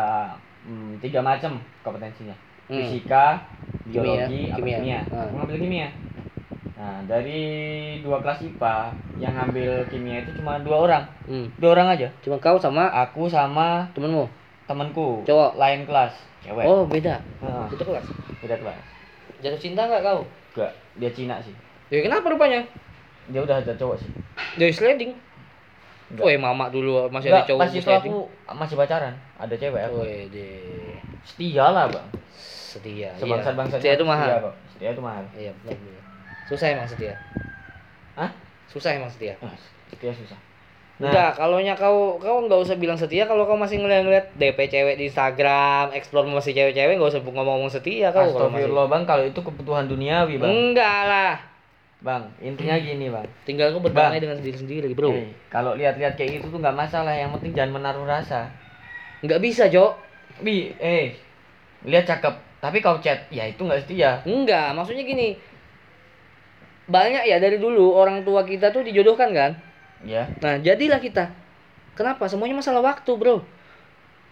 hmm, tiga macam kompetensinya. Hmm. Fisika, Kimia, biologi, apa kimia. kimia. Ah. Aku ngambil kimia. Nah, dari dua kelas IPA yang ngambil kimia itu cuma dua orang. Hmm. Dua orang aja. Cuma kau sama Aku sama temenmu. Temanku. Cowok. Lain kelas. Cewek. Oh, beda. Heeh, Itu kelas. beda kelas. Jatuh cinta nggak kau? Enggak, dia Cina sih. Ya kenapa rupanya? Dia udah ada cowok sih. Dari sliding. Woi, mama dulu masih ada cowok pas itu sliding. aku masih pacaran. Ada cewek aku. Woi, deh. Setia lah, Bang. Setia. Sebangsat bangsa Setia itu mahal. Setia itu mahal. Iya, benar benar. Susah emang setia. Hah? Susah emang setia. Ah, setia susah. Nah. Enggak, kalau kau kau nggak usah bilang setia kalau kau masih ngeliat-ngeliat DP cewek di Instagram, explore masih cewek-cewek nggak usah ngomong-ngomong setia kau kalau masih. Bang. Kalau itu kebutuhan duniawi, Bang. Enggak lah. Bang, intinya gini, Bang. Tinggal kau berdamai dengan diri sendiri, Bro. Eh, kalau lihat-lihat kayak gitu tuh nggak masalah. Yang penting jangan menaruh rasa. Enggak bisa, Jok. Bi, eh, lihat cakep. Tapi kau chat, ya itu nggak setia. Enggak, maksudnya gini. Banyak ya dari dulu orang tua kita tuh dijodohkan kan? Ya. Nah, jadilah kita. Kenapa? Semuanya masalah waktu, bro.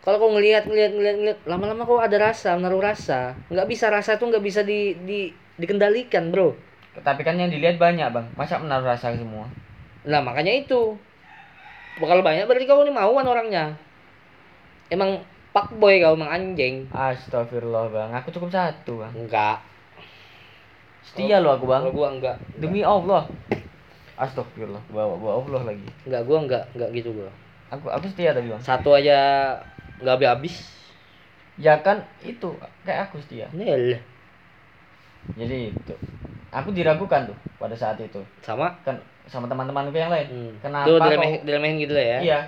Kalau kau ngelihat, ngelihat, ngelihat, ngelihat, lama-lama kau ada rasa, menaruh rasa. Nggak bisa rasa itu nggak bisa di, di dikendalikan, bro. Tapi kan yang dilihat banyak, Bang. Masa menaruh rasa semua? Nah, makanya itu. Bakal banyak berarti kau ini mauan orangnya. Emang pak boy kau emang anjing. Astagfirullah, Bang. Aku cukup satu, Bang. Enggak. Setia loh aku, Bang. Kalau gua enggak. Demi Allah. Astagfirullah, bawa bawa Allah lagi. Enggak, gua enggak, enggak gitu gua. Aku aku setia tadi, Bang. Satu aja nggak habis-habis. Ya kan itu kayak aku setia. Nel. Jadi itu. Aku diragukan tuh pada saat itu. Sama. Kan sama teman-temanku yang lain. Hmm. Kenapa Tuh kau diremehin, diremehin gitu lah ya. Iya.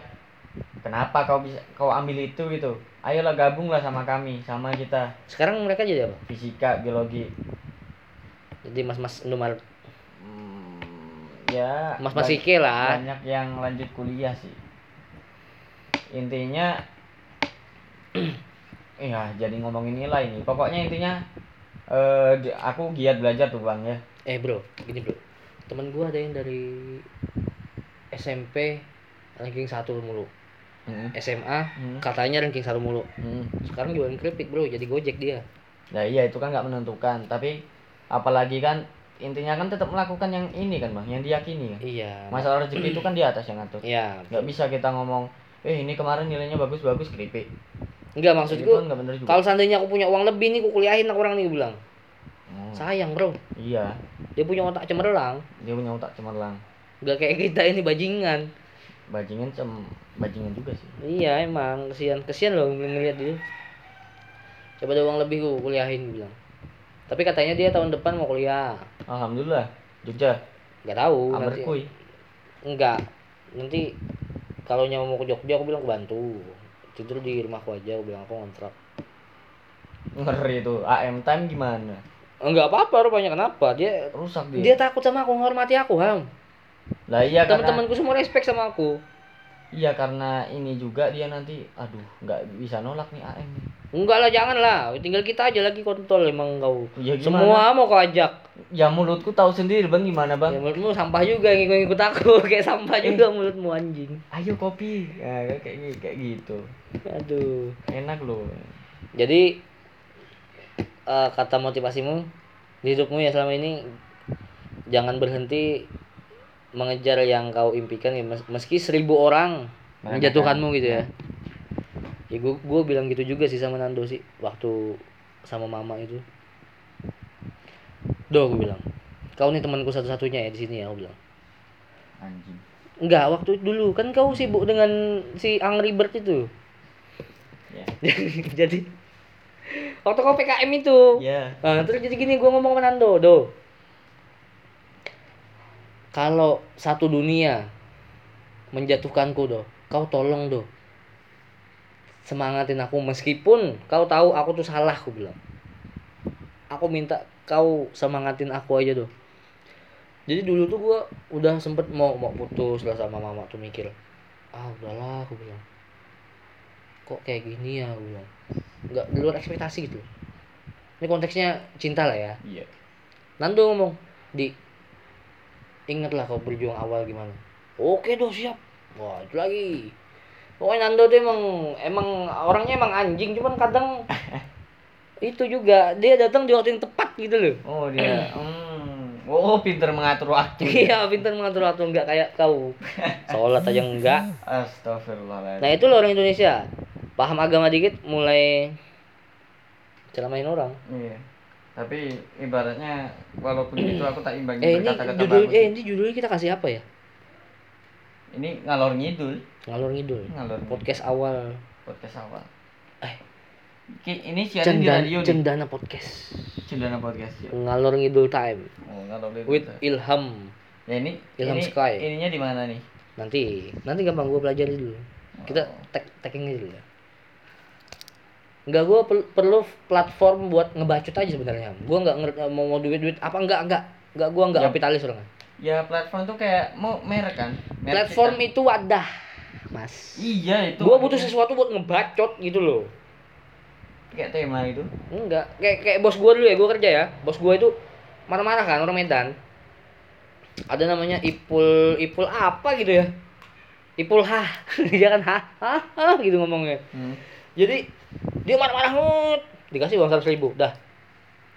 Kenapa kau bisa kau ambil itu gitu? Ayolah gabunglah sama kami, sama kita. Sekarang mereka jadi apa? Fisika, biologi. Jadi mas-mas Indomaret. Ya Mas-mas banyak- Ike lah. Banyak yang lanjut kuliah sih. Intinya Iya, jadi ngomongin nilai nih. Pokoknya intinya eh di- aku giat belajar tuh, Bang ya. Eh bro, gini bro. Temen gua ada yang dari SMP ranking satu mulu. Hmm. SMA Hmm. katanya ranking satu mulu. Hmm. Sekarang jualan keripik bro, jadi gojek dia. Nah, iya itu kan nggak menentukan, tapi apalagi kan intinya kan tetap melakukan yang ini kan, Bang, yang diyakini kan. Iya. Masalah rezeki itu kan di atas yang ngatur. Iya. Nggak bisa kita ngomong, "Eh, ini kemarin nilainya bagus-bagus keripik." Enggak maksudku kan nggak kalau seandainya aku punya uang lebih nih, aku kuliahin aku orang nih bilang. Hmm, Sayang bro, Iya, dia punya otak cemerlang. dia punya otak cemerlang. Gak kayak kita ini bajingan. Bajingan sem bajingan juga sih. Iya emang kesian kesian loh ngeliat dia. Coba ada uang lebih gua kuliahin bilang. Tapi katanya dia tahun depan mau kuliah. Alhamdulillah, Jogja, Nggak tahu. Amerkui. Enggak. Nanti kalau nyawa mau ke Jogja aku bilang aku bantu. Tidur di rumahku aja aku bilang aku ngontrak. Ngeri itu. AM time gimana? enggak apa-apa rupanya kenapa dia rusak dia dia, takut sama aku menghormati aku ham lah iya karena teman-temanku semua respect sama aku iya karena ini juga dia nanti aduh nggak bisa nolak nih AM nih. enggak lah jangan lah tinggal kita aja lagi kontrol emang kau. Ya gimana? semua mau kau ajak. Ya mulutku tahu sendiri bang gimana ya, bang menurutmu sampah juga yang ikut aku. Kayak sampah juga mulutmu anjing. Ayo kopi. Ya, kayak kayak gitu. Aduh. Enak loh. Jadi eh, kata motivasimu di hidupmu ya selama ini jangan berhenti mengejar yang kau impikan ya mes- meski seribu orang menjatuhkanmu gitu ya. Ya gue gue bilang gitu juga sih sama Nando sih waktu sama mama itu. Doh gue bilang kau nih temanku satu-satunya ya di sini ya aku bilang. Anjing. Enggak waktu dulu kan kau sibuk dengan si Angry Bird itu. Ya. Jadi waktu kau PKM itu. Ya. Nah, terus jadi gini gue ngomong sama Nando, do. Kalau satu dunia menjatuhkanku, do, kau tolong, do. Semangatin aku meskipun kau tahu aku tuh salah, aku bilang. Aku minta kau semangatin aku aja, do. Jadi dulu tuh gue udah sempet mau mau putus lah sama mama tuh mikir, ah udahlah, aku bilang. Kok kayak gini ya, aku bilang. Nggak di luar ekspektasi gitu. Ini konteksnya cinta lah ya. iya Nando ngomong, di ingatlah kau berjuang awal gimana. Oke doh siap. Wah itu lagi. Pokoknya Nando tuh emang emang orangnya emang anjing, cuman kadang itu juga dia datang di waktu yang tepat gitu loh. oh dia hmm. oh pinter mengatur waktu Iya, pintar mengatur waktu enggak kayak kau. Sholat aja enggak. Astagfirullahaladzim Nah itu loh orang Indonesia. Paham agama dikit mulai ceramahin orang. Iya. Tapi ibaratnya walaupun itu aku tak imbangi Eh ini berkata-kata judul bagus. eh ini judulnya kita kasih apa ya? Ini ngalor ngidul, Ngalor ngidul. ngalor ngidul. Podcast awal. podcast awal. Eh. Ini siaran di Cendana, radio nih. Cendana podcast. Cendana podcast ya. Ngalor ngidul time Oh, ngalor ngidul. with Ilham. ya ini Ilham ini Sky. ininya di mana nih? Nanti nanti gampang gue pelajari dulu. Kita Oh. tag tagging dulu ya. Enggak gue perlu platform buat ngebacot aja sebenarnya. Gue nggak ngerti mau mau duit duit apa enggak enggak enggak gue enggak Ya. kapitalis orangnya. Ya platform tuh kayak mau merek kan? Merek Platform kita. itu wadah, mas. Iya itu. Gue butuh sesuatu buat ngebacot gitu loh. kayak tema itu. Enggak, kayak kayak bos gue dulu ya, gue kerja ya. Bos gue itu marah-marah kan orang Medan. Ada namanya Ipul Ipul apa gitu ya? Ipul H, dia kan ha, ha, ha gitu ngomongnya. Hmm. Jadi dia marah-marah ngut, dikasih uang seratus ribu, dah.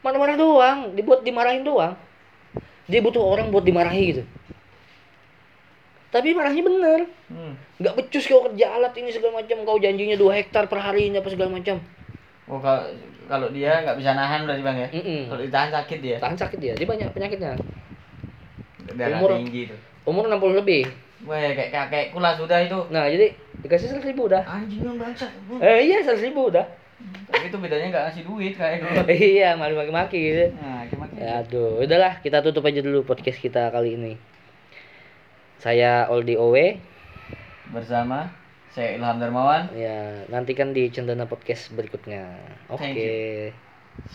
Marah-marah doang, dibuat dimarahin doang. Dia butuh orang buat dimarahi gitu. Tapi marahnya bener, Hmm. nggak becus kau kerja alat ini segala macam, kau janjinya dua hektar per hari ini apa segala macam. Oh kalau kalau dia nggak bisa nahan berarti bang ya? Kalau ditahan sakit dia. Tahan sakit dia, dia banyak penyakitnya. Darah Umur- tinggi itu. Umur 60 lebih. Wah kayak kakek kula sudah itu. Nah, jadi dikasih 100 ribu udah. Anjing yang bangsat. Hmm. Eh iya 100 ribu udah. Tapi itu bedanya nggak ngasih duit kayak gue. iya, malu maki-maki gitu. Nah, gimana? Ya, aduh, udahlah kita tutup aja dulu podcast kita kali ini. Saya Oldi Owe. Bersama saya Ilham Darmawan. Ya, nantikan di Cendana Podcast berikutnya. Oke. You.